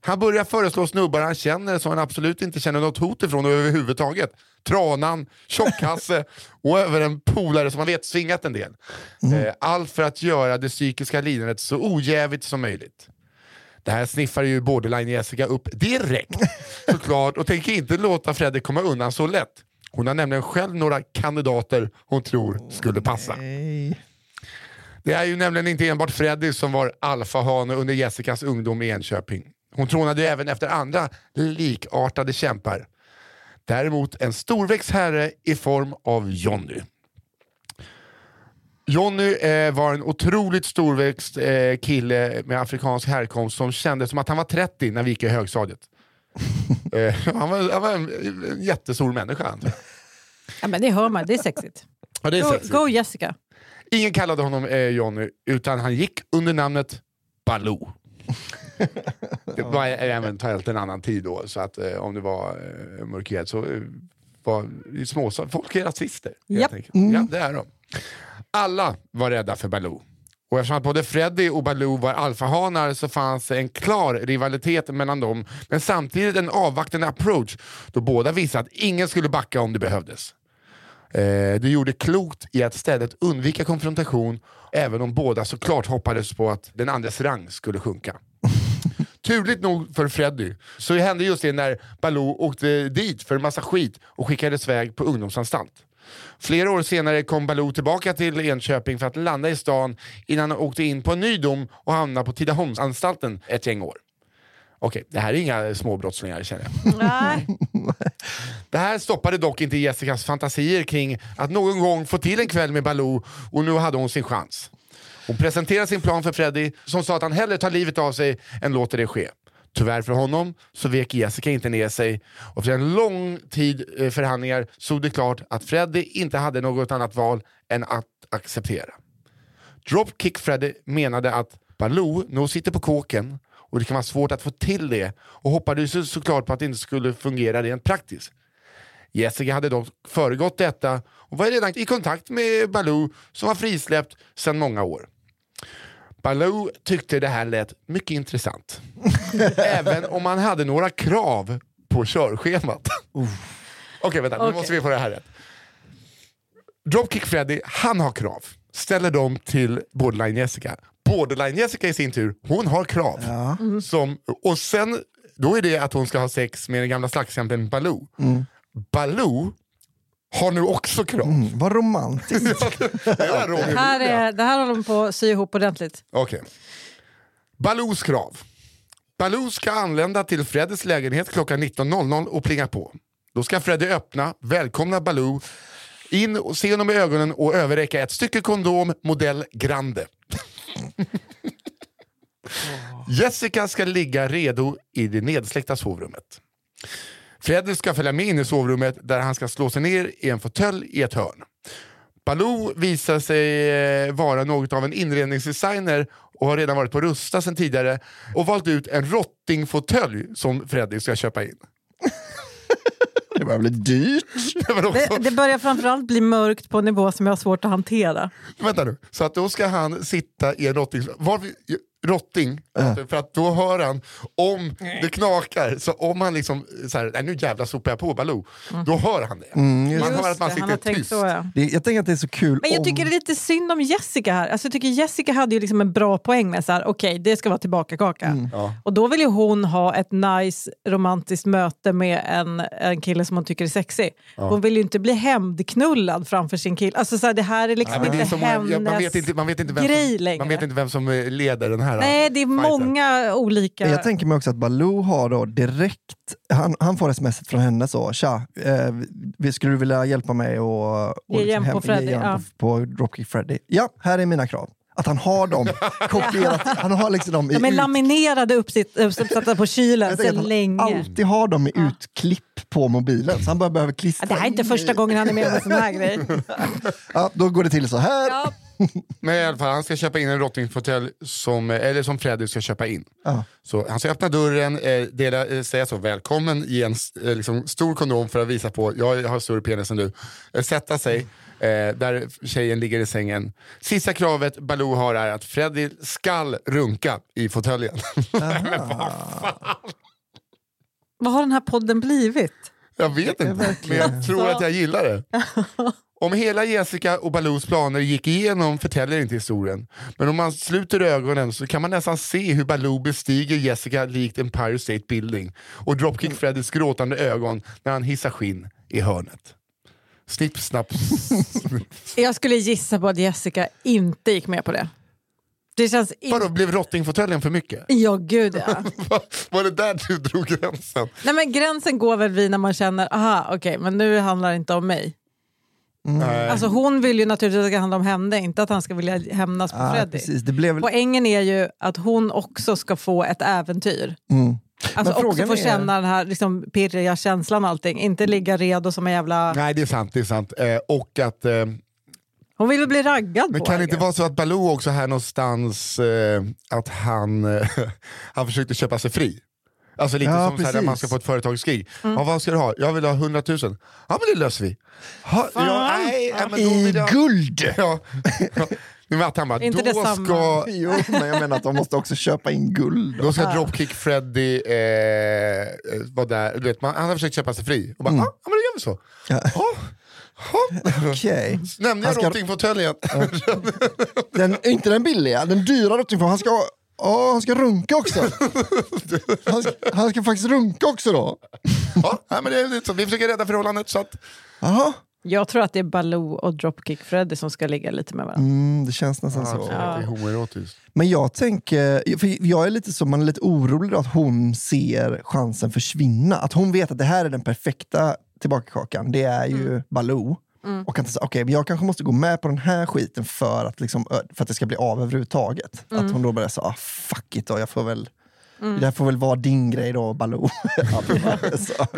Han börjar föreslå snubbar han känner som han absolut inte känner något hot ifrån överhuvudtaget. Tranan, Tjockhasse [laughs] och även en polare som man vet svingat en del. Eh, Allt för att göra det psykiska lidandet så ojävigt som möjligt. Det här sniffar ju borderline Jessica upp direkt [laughs] såklart och tänker inte låta Freddy komma undan så lätt. Hon har nämligen själv några kandidater hon tror skulle passa. Nej. Det är ju nämligen inte enbart Freddy som var alfahane under Jessicas ungdom i Enköping. Hon trånade ju även efter andra likartade kämpar. Däremot en storväxt herre i form av Jonny. Jonny eh, var en otroligt storväxt eh, kille med afrikansk härkomst som kände som att han var 30 när vi gick i högstadiet. [laughs] eh, han, var, han var en, en jättestor människa. Ja, men det hör man, det är sexigt. Ja, det är Go, sexigt. go Jessica. Ingen kallade honom eh, Johnny, utan han gick under namnet Baloo. [laughs] det var eventuellt en annan tid då, så att eh, om det var eh, mörkhyad så eh, var småstad, folk är rasister. Japp. enkelt. Ja, det är de. Alla var rädda för Baloo. Och eftersom att både Freddy och Baloo var alfahanar så fanns en klar rivalitet mellan dem, men samtidigt en avvaktande approach då båda visade att ingen skulle backa om det behövdes. Eh, du gjorde klokt i att istället undvika konfrontation, även om båda såklart hoppades på att den andres rang skulle sjunka. [laughs] Turligt nog för Freddy så hände just det när Baloo åkte dit för en massa skit och skickades iväg på ungdomsanstalt. Flera år senare kom Baloo tillbaka till Enköping för att landa i stan innan han åkte in på en ny dom och hamnade på Tidaholmsanstalten ett gäng år. Okej, det här är inga småbrottslingar känner jag. [laughs] Nej. Det här stoppade dock inte Jessicas fantasier kring att någon gång få till en kväll med Baloo och nu hade hon sin chans. Hon presenterade sin plan för Freddy som sa att han hellre tar livet av sig än låter det ske. Tyvärr för honom så vek Jessica inte ner sig och efter en lång tid eh, förhandlingar stod det klart att Freddy inte hade något annat val än att acceptera. Dropkick Freddy menade att Baloo nog sitter på kåken och det kan vara svårt att få till det och hoppades så- såklart på att det inte skulle fungera rent praktiskt. Jessica hade dock föregått detta och var redan i kontakt med Baloo som var frisläppt sedan många år. Baloo tyckte det här lät mycket intressant. [laughs] Även om han hade några krav på körschemat. Okej, vänta, nu Okej. måste vi få det här rätt. Dropkick Freddy, han har krav. Ställer dem till Borderline Jessica. Borderline Jessica i sin tur, hon har krav. Som, och sen, då är det att hon ska ha sex med den gamla slagskämpen Baloo. Baloo har nu också krav. Mm, vad romantiskt. [laughs] Det Här Julia. är, det här håller de på att sy ihop ordentligt. Okej. Baloos krav. Baloo ska anlända till Freddys lägenhet klockan 19.00 och plinga på. Då ska Freddy öppna, välkomna Baloo, in och se honom i ögonen och överräcka ett stycke kondom modell Grande. [laughs] Jessica ska ligga redo i det nedsläckta sovrummet. Fredrik ska följa med in i sovrummet där han ska slå sig ner i en fåtölj i ett hörn. Baloo visar sig eh, vara något av en inredningsdesigner och har redan varit på Rusta sedan tidigare och valt ut en rottingfåtölj som Fredrik ska köpa in. [laughs] Det börjar bli dyrt. [laughs] Men också, Det, det börjar framförallt bli mörkt på en nivå som jag har svårt att hantera. vänta nu, så att då ska han sitta i en rotting... Var, rotting, för att då hör han om det knakar. Så om han liksom, så här, nu jävla sopar jag på Baloo, då hör han det. Man Just hör att man sitter tyst. så, ja. Det, jag tänker att det är så kul Men jag om... tycker det är lite synd om Jessica här. Alltså jag tycker Jessica hade ju liksom en bra poäng med så här, okej det ska vara tillbaka kaka. Ja. Och då vill ju hon ha ett nice romantiskt möte med en, en kille som hon tycker är sexig. Hon vill ju inte bli hämndknullad framför sin kille. Alltså så här, det här är liksom Nej, inte hennes ja, man, vet inte, man, vet inte vem grej som, längre. man vet inte vem som eh, leder den här Nej, det är fighten. många olika... Jag tänker mig också att Baloo har då direkt, han, han får smset från henne så, tja, eh, vi- skulle du vilja hjälpa mig och, och Ge igen på hem- Freddy, ge igen ja. på, på Dropkick Freddy? Ja, här är mina krav. Att han har dem [laughs] kopierat, han har liksom dem i De är ut- laminerade uppsitt- uppsatta på kylen sedan att han länge. alltid har dem i utklipp på mobilen, så han bara behöver Ja, klistra det här är inte in första gången han är med om en sån här grej. [laughs] Ja, då går det till så här. Ja. [laughs] Men i alla fall, han ska köpa in en rottingfåtölj som, eller som Fredrik ska köpa in. Ja. Så han ska öppna dörren, eh, dela, eh, säga så välkommen, ge en eh, liksom, stor kondom för att visa på jag har större penis än du. Eh, sätta sig eh, där tjejen ligger i sängen. Sista kravet Baloo har är att Freddy skall runka i fåtöljen. [laughs] [laughs] Vad har den här podden blivit? jag vet inte, men jag tror att jag gillar det. Om hela Jessica och Baloos planer gick igenom förtäljer inte historien. Men om man sluter ögonen så kan man nästan se hur Baloo bestiger Jessica likt Empire State Building och Dropkick Freddys gråtande ögon när han hissar skinn i hörnet. Snipp, snapp. [laughs] Jag skulle gissa på att Jessica inte gick med på det. Det känns inte... Vadå, blev rottingfåtöljen för mycket? Ja, gud ja. [laughs] Va- Var det där du drog gränsen? Nej, men gränsen går väl vid när man känner, aha, okej, men nu handlar det inte om mig. Nej. Alltså hon vill ju naturligtvis att det ska handla om henne, inte att han ska vilja hämnas på Ja, Freddy. precis. Det blev. Poängen är ju att hon också ska få ett äventyr. Mm. Alltså också få är- känna den här liksom, pirriga känslan och allting. Inte ligga redo som en jävla... Nej, det är sant. Det är sant. Eh, och att... Eh, Hon vill väl bli raggad Men på. kan det inte vara så att Baloo också här någonstans, eh, att han, eh, [laughs] han försökte köpa sig fri? Alltså lite Ja, som så här, när man ska få ett företagskrig. Mm. Ja, vad ska du ha? Jag vill ha 100 000. Ja men det löser vi. Ha, ja, nej, nej, men då I vill jag... guld! [laughs] Ja. Ja. Med att han bara, Inte då detsamma. ska, Jo, men jag menar att de måste också köpa in guld. då ska Dropkick Freddy eh, eh, vara där. Du vet, man, han har försökt köpa sig fri. Och bara, Mm. ah, ja men då gör vi så. Ja. Ja. Ja. Okej. Nämnde jag ska- rottingfåtöljen? Den, inte den billiga, den dyra. Han ska, ja, han ska runka också. [laughs] Han ska, han ska faktiskt runka också då. Ja, nej, men det är lite så. Vi försöker rädda förhållandet så att Jaha. Jag tror att det är Baloo och Dropkick Freddy som ska ligga lite med varandra. Mm, det känns nästan Ja, så. det är homoerotiskt. Men jag tänker, för jag är lite så, man är lite orolig att hon ser chansen försvinna. Att hon vet att det här är den perfekta tillbakakakan. Det är ju Baloo. Och att säga, okej, men jag kanske måste gå med på den här skiten för att, liksom, för att det ska bli av överhuvudtaget. Att hon då börjar säga, ah, fuck it då, jag får väl, det här får väl vara din grej då, Baloo. [laughs]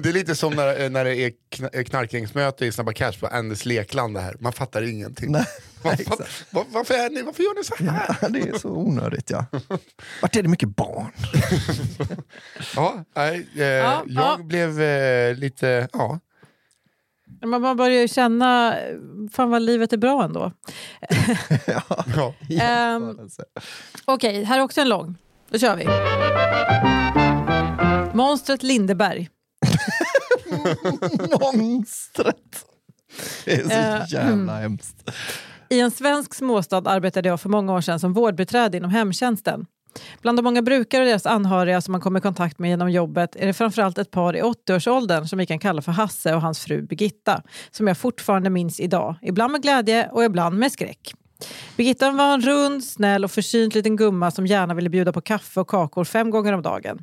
Det är lite som när, när det är kn- eh, knarkgängsmöte i Snabba Cash på Anders Lekland här. Man fattar ingenting. Nej, [laughs] fatt, var, varför, är ni, varför gör ni så här? Ja, det är så onödigt ja. [laughs] Vart är det mycket barn? Ja, nej, eh, Ja, jag ja. blev eh, lite, ja. Man börjar ju känna, fan vad livet är bra ändå. [laughs] ja. [laughs] Ehm, Okej, här är också en lång. Då kör vi. Monstret Lindeberg. [laughs] Monstret! Det är Eh, så jävla hemskt. I en svensk småstad arbetade jag för många år sedan som vårdbiträde inom hemtjänsten. Bland de många brukare och deras anhöriga som man kommer i kontakt med genom jobbet är det framförallt ett par i 80-årsåldern som vi kan kalla för Hasse och hans fru Birgitta, som jag fortfarande minns idag, ibland med glädje och ibland med skräck. Birgitta var en rund, snäll och försynt liten gumma som gärna ville bjuda på kaffe och kakor fem gånger om dagen.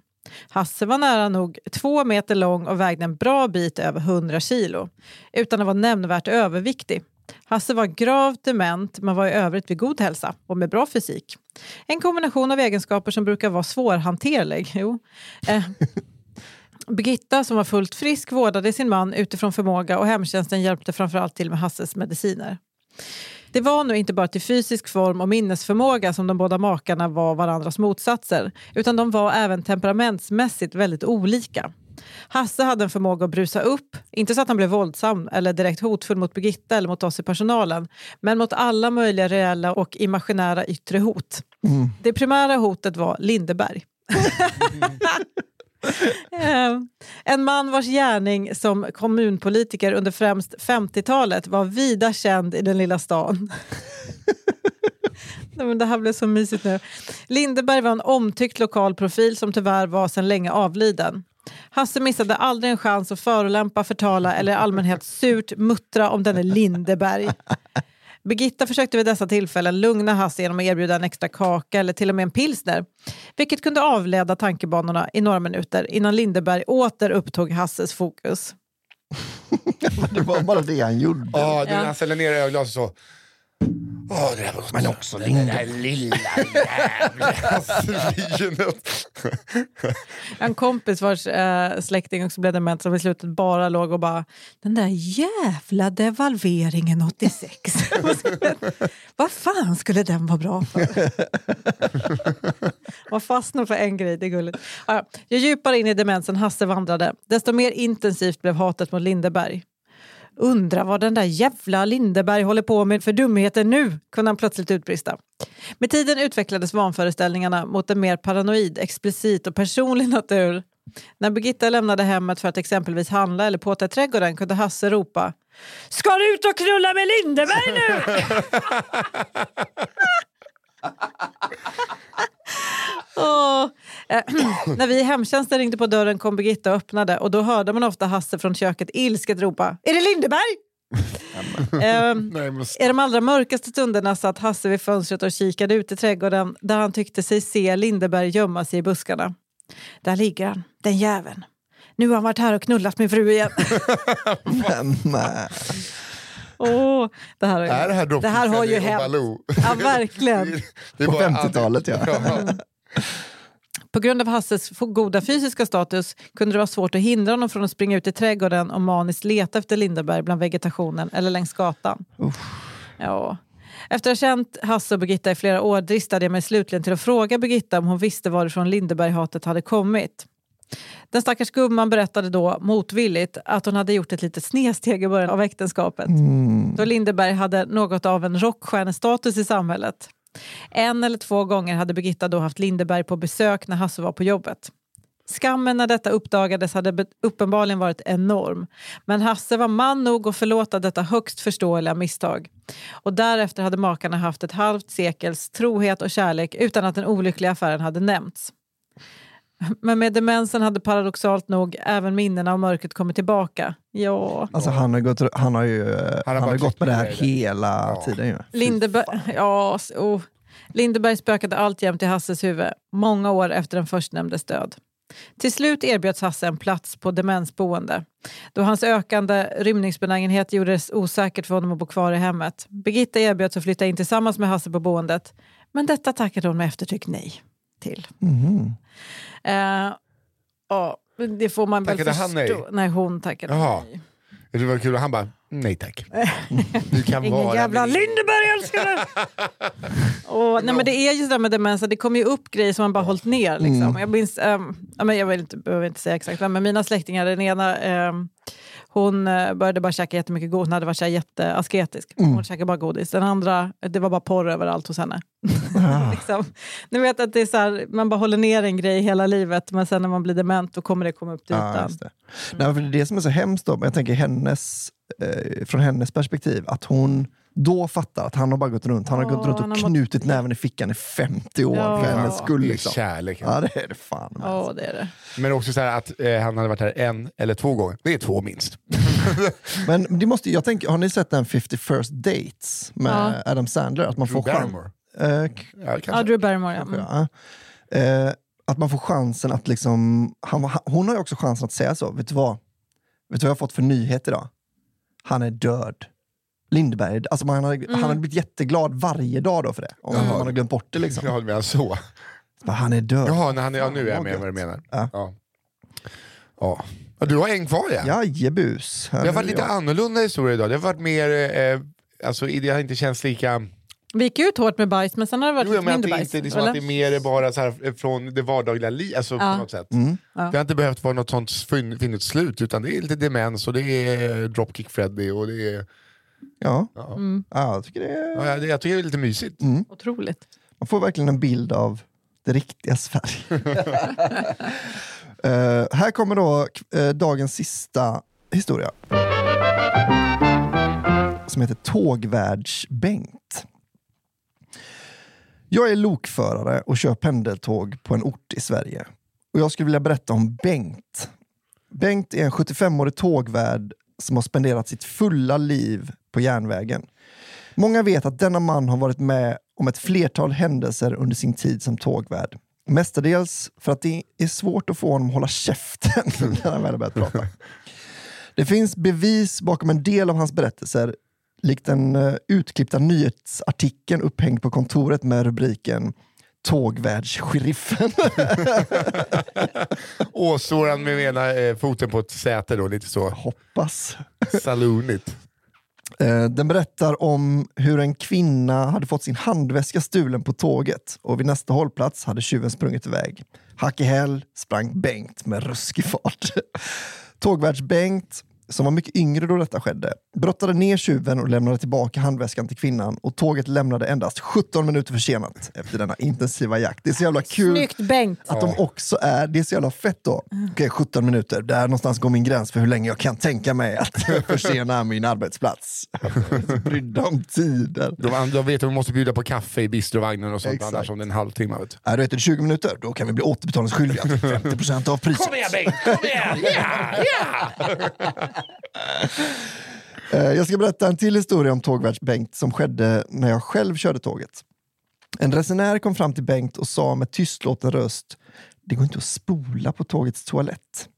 Hasse var nära nog två meter lång och vägde en bra bit över 100 kilo, utan att vara nämnvärt överviktig. Hasse var gravt dement men var i övrigt vid god hälsa och med bra fysik. En kombination av egenskaper som brukar vara svårhanterlig. [laughs] Jo. Eh. Birgitta, som var fullt frisk, vårdade sin man utifrån förmåga och hemtjänsten hjälpte framförallt till med Hasses mediciner. Det var nu inte bara till fysisk form och minnesförmåga som de båda makarna var varandras motsatser, utan de var även temperamentsmässigt väldigt olika. Hasse hade en förmåga att brusa upp, inte så att han blev våldsam eller direkt hotfull mot Birgitta eller mot oss i personalen, men mot alla möjliga reella och imaginära yttre hot. Mm. Det primära hotet var Lindeberg. [laughs] Eh, en man vars gärning som kommunpolitiker under främst 50-talet var vida känd i den lilla stan. [laughs] Nej, men det här blev så mysigt nu. Lindeberg var en omtyckt lokal profil som tyvärr var sedan länge avliden. Hasse missade aldrig en chans att förolämpa, förtala eller i allmänhet surt muttra om denne Lindeberg. Birgitta försökte vid dessa tillfällen lugna Hasse genom att erbjuda en extra kaka eller till och med en pilsner, vilket kunde avleda tankebanorna i några minuter innan Lindeberg åter upptog Hasses fokus. [laughs] Det var bara det han gjorde. Ja, när han ställer ner ölglaset så... Åh, det där var gott. Men också Den där lilla jävla [laughs] svinet. En kompis vars eh, släkting också blev dement som i slutet bara låg och bara “den där jävla devalveringen 86, [laughs] Vad fan skulle den vara bra för?” [laughs] Man fastnar för en grej, det är gulligt. Ja. Ju djupare in i demensen Hasse vandrade, desto mer intensivt blev hatet mot Lindeberg. Undra vad den där jävla Lindeberg håller på med för dumheter nu, kunde han plötsligt utbrista. Med tiden utvecklades vanföreställningarna mot en mer paranoid, explicit och personlig natur. När Birgitta lämnade hemmet för att exempelvis handla eller påta i trädgården kunde Hasse ropa Ska du ut och knulla med Lindeberg nu? [laughs] Åh. Eh, [clears throat] när vi i hemtjänsten ringde på dörren kom Birgitta och öppnade och då hörde man ofta Hasse från köket ilsket ropa Är det Lindeberg? [laughs] Ehm, Nej, men i de allra mörkaste stunderna satt Hasse vid fönstret och kikade ut i trädgården där han tyckte sig se Lindeberg gömma sig i buskarna. Där ligger han, den jäveln. Nu har han varit här och knullat min fru igen. [laughs] Åh, det, här har ju, är det här det här har ju hänt. Ja, verkligen. [laughs] Det är På bara 50-talet, ja. På grund av Hasses goda fysiska status kunde det vara svårt att hindra honom från att springa ut i trädgården och maniskt leta efter Lindeberg bland vegetationen eller längs gatan. Ja. Efter att ha känt Hasse och Birgitta i flera år dristade jag mig slutligen till att fråga Birgitta om hon visste varifrån Lindeberg-hatet hade kommit. Den stackars gumman berättade då motvilligt att hon hade gjort ett litet snedsteg i början av äktenskapet. Då Lindeberg hade något av en rockstjärnestatus i samhället. En eller två gånger hade Birgitta då haft Lindeberg på besök när Hasse var på jobbet. Skammen när detta uppdagades hade uppenbarligen varit enorm. Men Hasse var man nog att förlåta detta högst förståeliga misstag. Och därefter hade makarna haft ett halvt sekels trohet och kärlek utan att den olyckliga affären hade nämnts. Men med demensen hade paradoxalt nog även minnena av mörkret kommit tillbaka. Ja, Alltså, han har, gått, han har ju han har bara gått med det här hela Ja. tiden. Ju. Lindeberg, [laughs] ja, oh. Lindeberg spökade alltjämt i Hasses huvud, många år efter den förstnämndes död. Till slut erbjöds Hasse en plats på demensboende då hans ökande rymningsbenägenhet gjorde det osäkert för honom att bo kvar i hemmet. Birgitta erbjöds att flytta in tillsammans med Hasse på boendet men detta tackade hon med eftertryck nej till. Ja, men det får man väl Tackade han nej? förstå. Nej, hon tackade Jaha. nej. Det var kul, och han bara, nej tack. [laughs] Du kan Ingen vara jävla min- Lindeberg älskare! [laughs] och, nej, men det är just det där med demens, det kommer ju upp grejer som man bara hållit ner. Liksom. Jag, minns, men jag vill inte, behöver inte säga exakt men mina släktingar, den ena ehm, hon eh, började bara käka jättemycket godis, hon hade varit så jätteasketisk. Hon käkade bara godis. Den andra, det var bara porr överallt hos henne. [laughs] liksom. Ni vet att det är så här, man bara håller ner en grej hela livet, men sen när man blir dement då kommer det komma upp till Ja, ytan. det. Nej, för det är det som är så hemskt då, jag tänker hennes, eh, från hennes perspektiv, att hon då fattar att han har bara gått runt, han har Ja, gått runt och knutit näven i fickan i 50 år Ja. för hennes skull. Det är Liksom. kärleken. Ja, det är det fan. med. Ja, det är det. Men också så här att eh, han hade varit här en eller två gånger. Det är två minst. [laughs] Men det måste, jag tänker, har ni sett den 50 first dates med Adam Sandler? Att man får Drew Barrymore. eh, Ja, Ja. Drew Barrymore, ja. kanske, ja. Eh, att man får chansen att liksom, han, han- hon har ju också chansen att säga så, vet du vad? Vet du vad jag har fått för nyhet idag? Han är död. Lindberg. Alltså man hade, Han hade blivit jätteglad varje dag då för det. Om man hade glömt bort det. Liksom. Ja, du menar så. Han är död. Jaha, när han, ja, nu är jag med vad du menar. Ja. Ja. Ja. Ja, Du har en kvar ja. Jajebus. Det har varit är lite jag. annorlunda historia idag. Det har varit mer, eh, alltså det har inte känts lika... Vi gick ut hårt med bajs men sen har det varit Jo, jag lite att mindre det, bajs. inte, liksom, att det är mer bara så här, från det vardagliga livet, alltså Ja. på något sätt. Mm. Ja. Det har inte behövt vara något sånt fin- finligt slut, utan det är lite demens och det är Dropkick Freddy och det är... Ja. Ja. Mm, ja, jag tycker det är... Ja, det- jag tycker det är lite mysigt. otroligt. Man får verkligen en bild av det riktiga Sverige. [laughs] Eh, här kommer då eh, dagens sista historia. Som heter Tågvärds-Bengt. Jag är lokförare och kör pendeltåg på en ort i Sverige. Och jag skulle vilja berätta om Bengt. Bengt är en 75-årig tågvärd som har spenderat sitt fulla liv på järnvägen. Många vet att denna man har varit med om ett flertal händelser under sin tid som tågvärd. Mestadels för att det är svårt att få honom att hålla käften när han väl har börjat prata. Det finns bevis bakom en del av hans berättelser, likt den uh, utklippta nyhetsartikeln upphängd på kontoret med rubriken Tågvärdssheriffen. Han [laughs] med ena eh, foten på ett säte då, lite så Hoppas. saloonigt. Eh, den berättar om hur en kvinna hade fått sin handväska stulen på tåget och vid nästa hållplats hade tjuven sprungit iväg. Hack i häl sprang Bengt med ruskig fart. [laughs] Tågvärds-Bengt, som var mycket yngre då detta skedde, brottade ner tjuven och lämnade tillbaka handväskan till kvinnan och tåget lämnade endast 17 minuter försenat efter denna intensiva jakt. Det är så jävla kul Snyggt Bengt! att de också är, det är så jävla fett då. Okej, 17 minuter, där någonstans går min gräns för hur länge jag kan tänka mig att [laughs] försena min arbetsplats. [laughs] Brydda om tider. De, de vet att de måste bjuda på kaffe i bistrovagnen och sånt, Exakt. annars om det är en halvtimme. Vet. du. Är du efter 20 minuter, då kan vi bli återbetalningsskyldiga [laughs] till 50% av priset. Kom igen Bengt, kom igen! Ja, ja! Eh, Jag ska berätta en till historia om tågvärds-Bengt som skedde när jag själv körde tåget. En resenär kom fram till Bengt och sa med tystlåten röst Det går inte att spola på tågets toalett.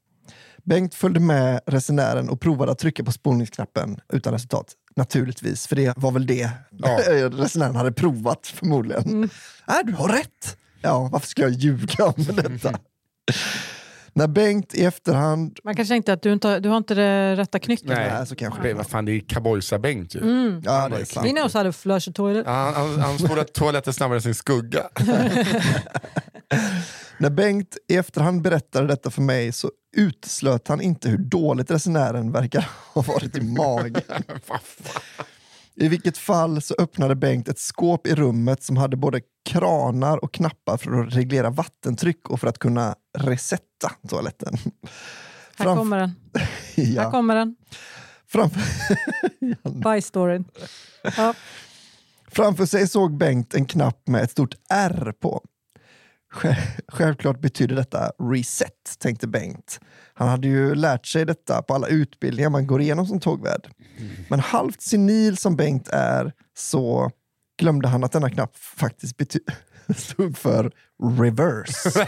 Bengt följde med resenären och provade att trycka på spolningsknappen utan resultat. Naturligtvis, för det var väl det Ja. [laughs] resenären hade provat förmodligen. Äh, du har rätt! Ja, varför skulle jag ljuga om detta? [laughs] När Bengt i efterhand... Man kanske tänkte att du inte har, du har inte det rätta knycket. Nej. Nej, så kanske Det, vad fan, det är Kabojsa-Bengt ju. Mm. Ja, det är sant. We knows how to flush a toilet. Ja, Han, han, han spolar toaletten snabbare än sin skugga. [laughs] När Bengt i efterhand berättade detta för mig så uteslöt han inte hur dåligt resenären verkar ha varit i magen. [laughs] I vilket fall så öppnade Bengt ett skåp i rummet som hade både kranar och knappar för att reglera vattentryck och för att kunna resetta toaletten. Här Framf- kommer den. [laughs] Här ja, kommer den. framför, [laughs] Bye-storyn. Ja. framför sig såg Bengt en knapp med ett stort R på. Självklart betyder detta reset, tänkte Bengt. Han hade ju lärt sig detta på alla utbildningar man går igenom som tågvärd. Men halvt senil som Bengt är så glömde han att denna knapp faktiskt bety- [laughs] stod för reverse.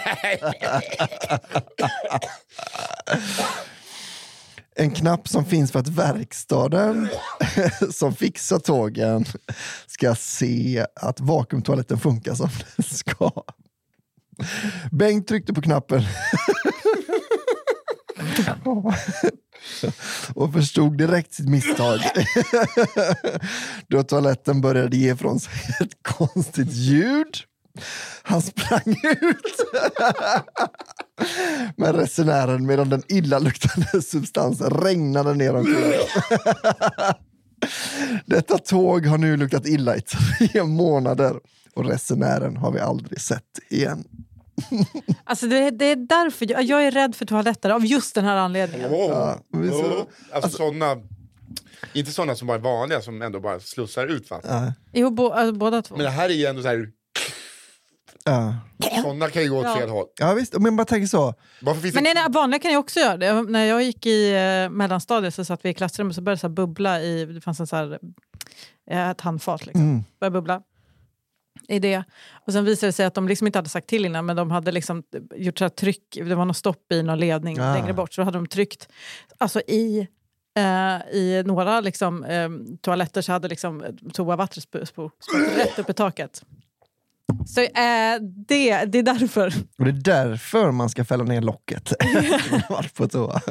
En knapp som finns för att verkstaden [laughs] som fixar tågen ska se att vakuumtoaletten funkar som den ska. [laughs] Bengt tryckte på knappen [laughs] och förstod direkt sitt misstag. [laughs] Då toaletten började ge från sig ett konstigt ljud. Han sprang ut med resenären medan den illaluktande substansen regnade ner omkring. Detta tåg har nu luktat illa i tre månader och resenären har vi aldrig sett igen. [laughs] Alltså det, det är därför jag, jag är rädd för toaletter, av just den här anledningen. Ja, men så- Oh. Alltså, såna, inte sådana som bara är vanliga som ändå bara slussar ut vatten. Ja, Jo, bo, alltså, båda två. Men det här är ju ändå så här, ja. sådana kan ju gå åt Ja. fel håll. ja visst, men bara tänker så. Varför finns Men det... nej, nej, vanliga kan ju också göra det. När jag gick i eh, mellanstadiet så satt vi i klassrummet och så började det så här bubbla i, det fanns en så här, eh, ett handfat liksom. Mm. Började bubbla i det. Och sen visade det sig att de liksom inte hade sagt till innan men de hade liksom gjort så här tryck, det var något stopp i någon ledning Ah. längre bort så då hade de tryckt alltså i Eh, I några liksom, eh, toaletter så hade liksom toavattnet sp- sp- sprutat rätt upp i taket. Så eh, det, det är därför. Och det är därför man ska fälla ner locket. [laughs] [laughs] På toa.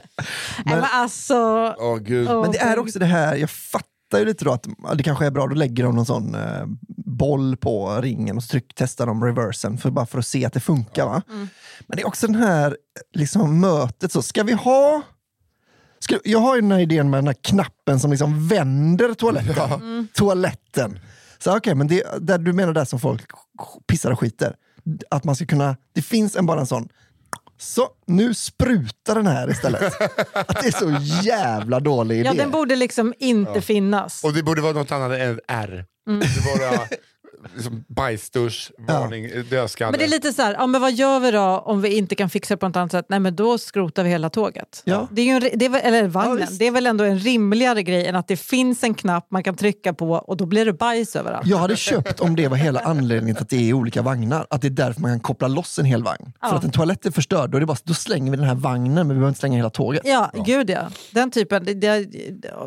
Men, men alltså... Åh gud. Men det är också det här, jag fattar ju lite då att ja, det kanske är bra, då lägger de någon sån eh, boll på ringen och så tryck, testar de reversen för, bara för att se att det funkar. Va? Mm. Men det är också den här liksom, mötet, så ska vi ha Ska, jag har ju den här idén med den här knappen som liksom vänder toaletten. Mm. toaletten. Så okej, men det, där du menar där som folk pissar och skiter. Att man ska kunna, det finns en bara en sån så, nu sprutar den här istället. [laughs] Att det är så jävla dålig idé. Ja, den borde liksom inte finnas. Och det borde vara något annat än R. Mm. Det borde vara liksom bajsdusch, varning, dödskalle. Men det är lite så här, ja, men vad gör vi då om vi inte kan fixa det på något annat sätt? Nej, men då skrotar vi hela tåget. Ja. Det är ju en, det är, väl- eller vagnen. visst. det är väl ändå en rimligare grej än att det finns en knapp man kan trycka på och då blir det bajs överallt. Jag hade köpt om det var hela anledningen till att det är olika vagnar. Att det är därför man kan koppla loss en hel vagn. Ja. För att en toalett är förstörd, då, är det bara, då slänger vi den här vagnen men vi behöver inte slänga hela tåget. Ja, gud ja. Den typen. Det, det,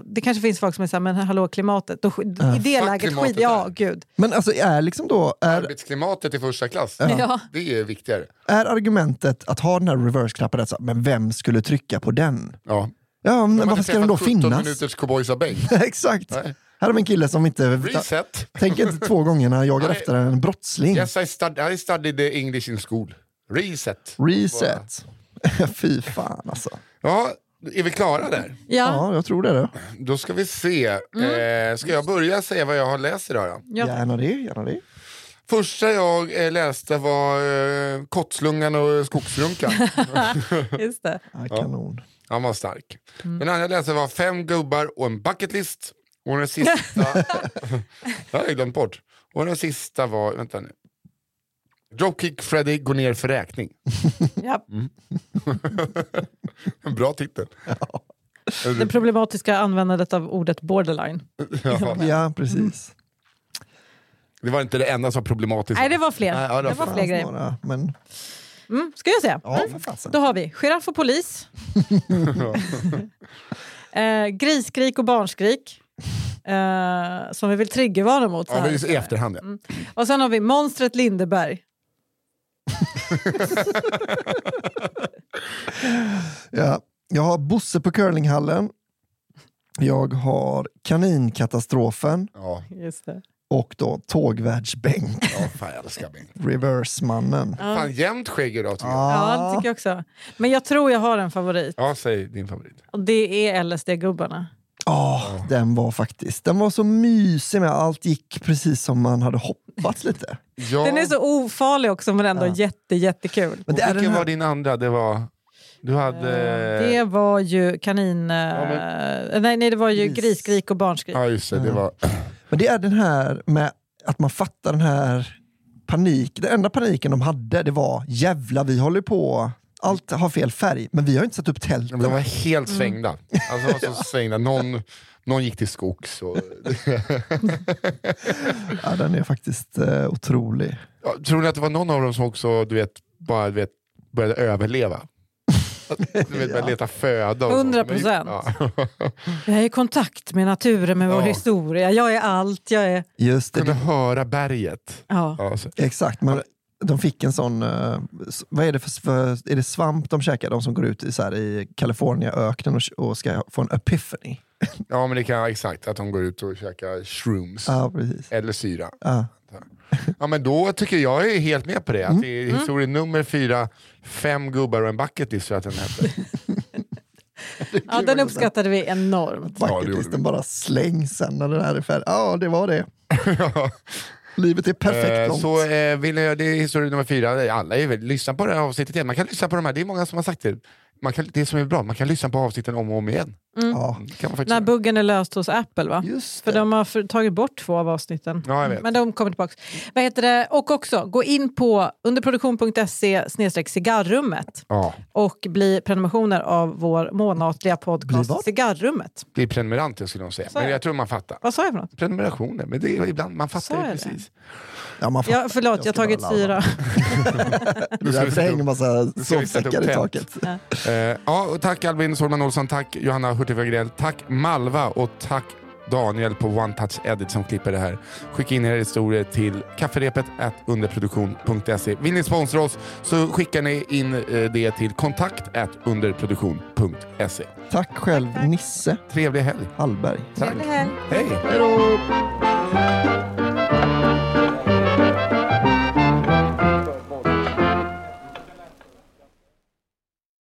det kanske finns folk som är såhär, men hallå klimatet. Då, I det Fuck läget, skit, ja gud. Men alltså är liksom då, är, Arbetsklimatet i första klass, Ja. det är viktigare. är argumentet att ha den här reverse-knappen, men vem skulle trycka på den? Ja. Ja, men varför ska den då träffat 17 finnas? minuters cowboys. [laughs] Exakt. Nej. Här har vi en kille som inte Reset. tänker inte två gånger när han jagar efter en brottsling. Yes, I, stud I studied the English in school. Reset. Reset. [laughs] Fy fan alltså. Ja, är vi klara där? Ja, Ja, jag tror det. Då. Då ska vi se. Eh, ska jag börja säga vad jag har läst idag då? ja. Gärna det, gärna det. Första jag eh, läste var eh, Kottslungan och Skogsrunkan. [laughs] just det. Ja, kanon. Han var stark. Den andra jag läste var Fem gubbar och en bucketlist. Och den sista... [laughs] [laughs] det har jag glömt bort. Och den sista var... Vänta nu. Dropkick Freddy går ner för räkning. [laughs] Ja. En [laughs] bra titel. Det problematiska användandet av ordet borderline. Ja, Ja, precis. det var inte det enda som var problematiskt. Nej, det var fler. Nej, ja, det det var fan fler grejer. Några, men Mm, ska jag säga? ja, fasen. Då har vi giraff och polis. [laughs] eh, grisskrik och barnskrik. Eh, som vi vill triggervarna mot. så Ja, i efterhand. Mm. Ja. Och sen har vi monstret Lindeberg. [laughs] Ja, jag har Bosse på curlinghallen. Jag har kaninkatastrofen Ja, Just det. och då tågvärdsbänk, ja, fan jag älskar Bengt. reversemannen. Fan jämnt skägg idag tycker jag. Ja, det tycker jag också. Men jag tror jag har en favorit. Ja, säg din favorit. Och det är LSD-gubbarna. Ja, den var faktiskt, den var så mysig med allt gick precis som man hade hoppats lite. [laughs] Ja. Den är så ofarlig också men ändå Ja. jätte, jättekul. Men det är vilken den här, var din andra? Det var... Du hade... Det var ju kanin... eh, nej, nej, det var ju Gris. grisskrik och barnskrik. Ja, just det. det var... [clears throat] men det är den här med att man fattar den här panik. Den enda paniken de hade det var jävla vi håller på, allt har fel färg men vi har inte satt upp tälten. De var helt svängda. Alltså, de var så [laughs] svängda. Någon, någon gick till skogs. Och... [laughs] Ja, den är faktiskt eh, otrolig. Ja, tror ni att det var någon av dem som också du vet, bara du vet, började överleva? Du vet, började leta föda. så. 100%. Ja. Jag är i kontakt med naturen, med vår Ja. historia. Jag är allt. Jag är... Just det, Kunde höra berget. Ja. Ja. Exakt, men de fick en sån, eh, vad är det för, för är det svamp de käkar, de som går ut i, så här, i California-öknen och, och ska få en epiphany? [laughs] ja, men det kan exakt att de går ut och käkar shrooms. Ja, precis. Eller syra. Ja. [laughs] Ja, men då tycker jag är helt med på det. Mm. Att det är historia nummer fyra, fem gubbar och en bucketlist tror jag att den hette. [laughs] Ja, den uppskattade vi enormt. Ja, Bucketlisten vi. bara slängs sen när den här är färdig. Ja, det var det. Livet är perfekt Eh, långt. så eh, vill jag, det är historia nummer fyra. Alla är väl, lyssna på det här avsnittet igen. Man kan lyssna på de här, det är många som har sagt det. Man kan, det som är bra, man kan lyssna på avsnitten om och om igen. Ja, kan man faktiskt När buggen är löst hos Apple va? just För de har för, tagit bort två av avsnitten. Ja, jag vet. Men de kommer tillbaka. Vad heter det? Och också, gå in på underproduktion.se cigarrummet Ja, och bli prenumerationer av vår månatliga podcast? Cigarrummet. bli prenumerant jag skulle nog säga. Men jag tror man fattar. Vad sa jag för något? Prenumerationer, men det är ibland man fattar det. precis. Ja, man fattar. Ja, förlåt, jag har tagit fyra. [laughs] Det är därför det hänger massa sätta upp sovsäckar i taket. Ja, och tack Albin Sårman Olsson, tack Johanna Kurt Wagrell, tack Malva och tack Daniel på One Touch Edit som klipper det här. Skicka in era historier till kafferepet underproduktion.se. Vill ni sponsra oss så skickar ni in eh, det till kontakt underproduktion.se. Tack själv Nisse Trevlig helg. Hallberg. Tack. Trevlig helg. Hej. Hej då!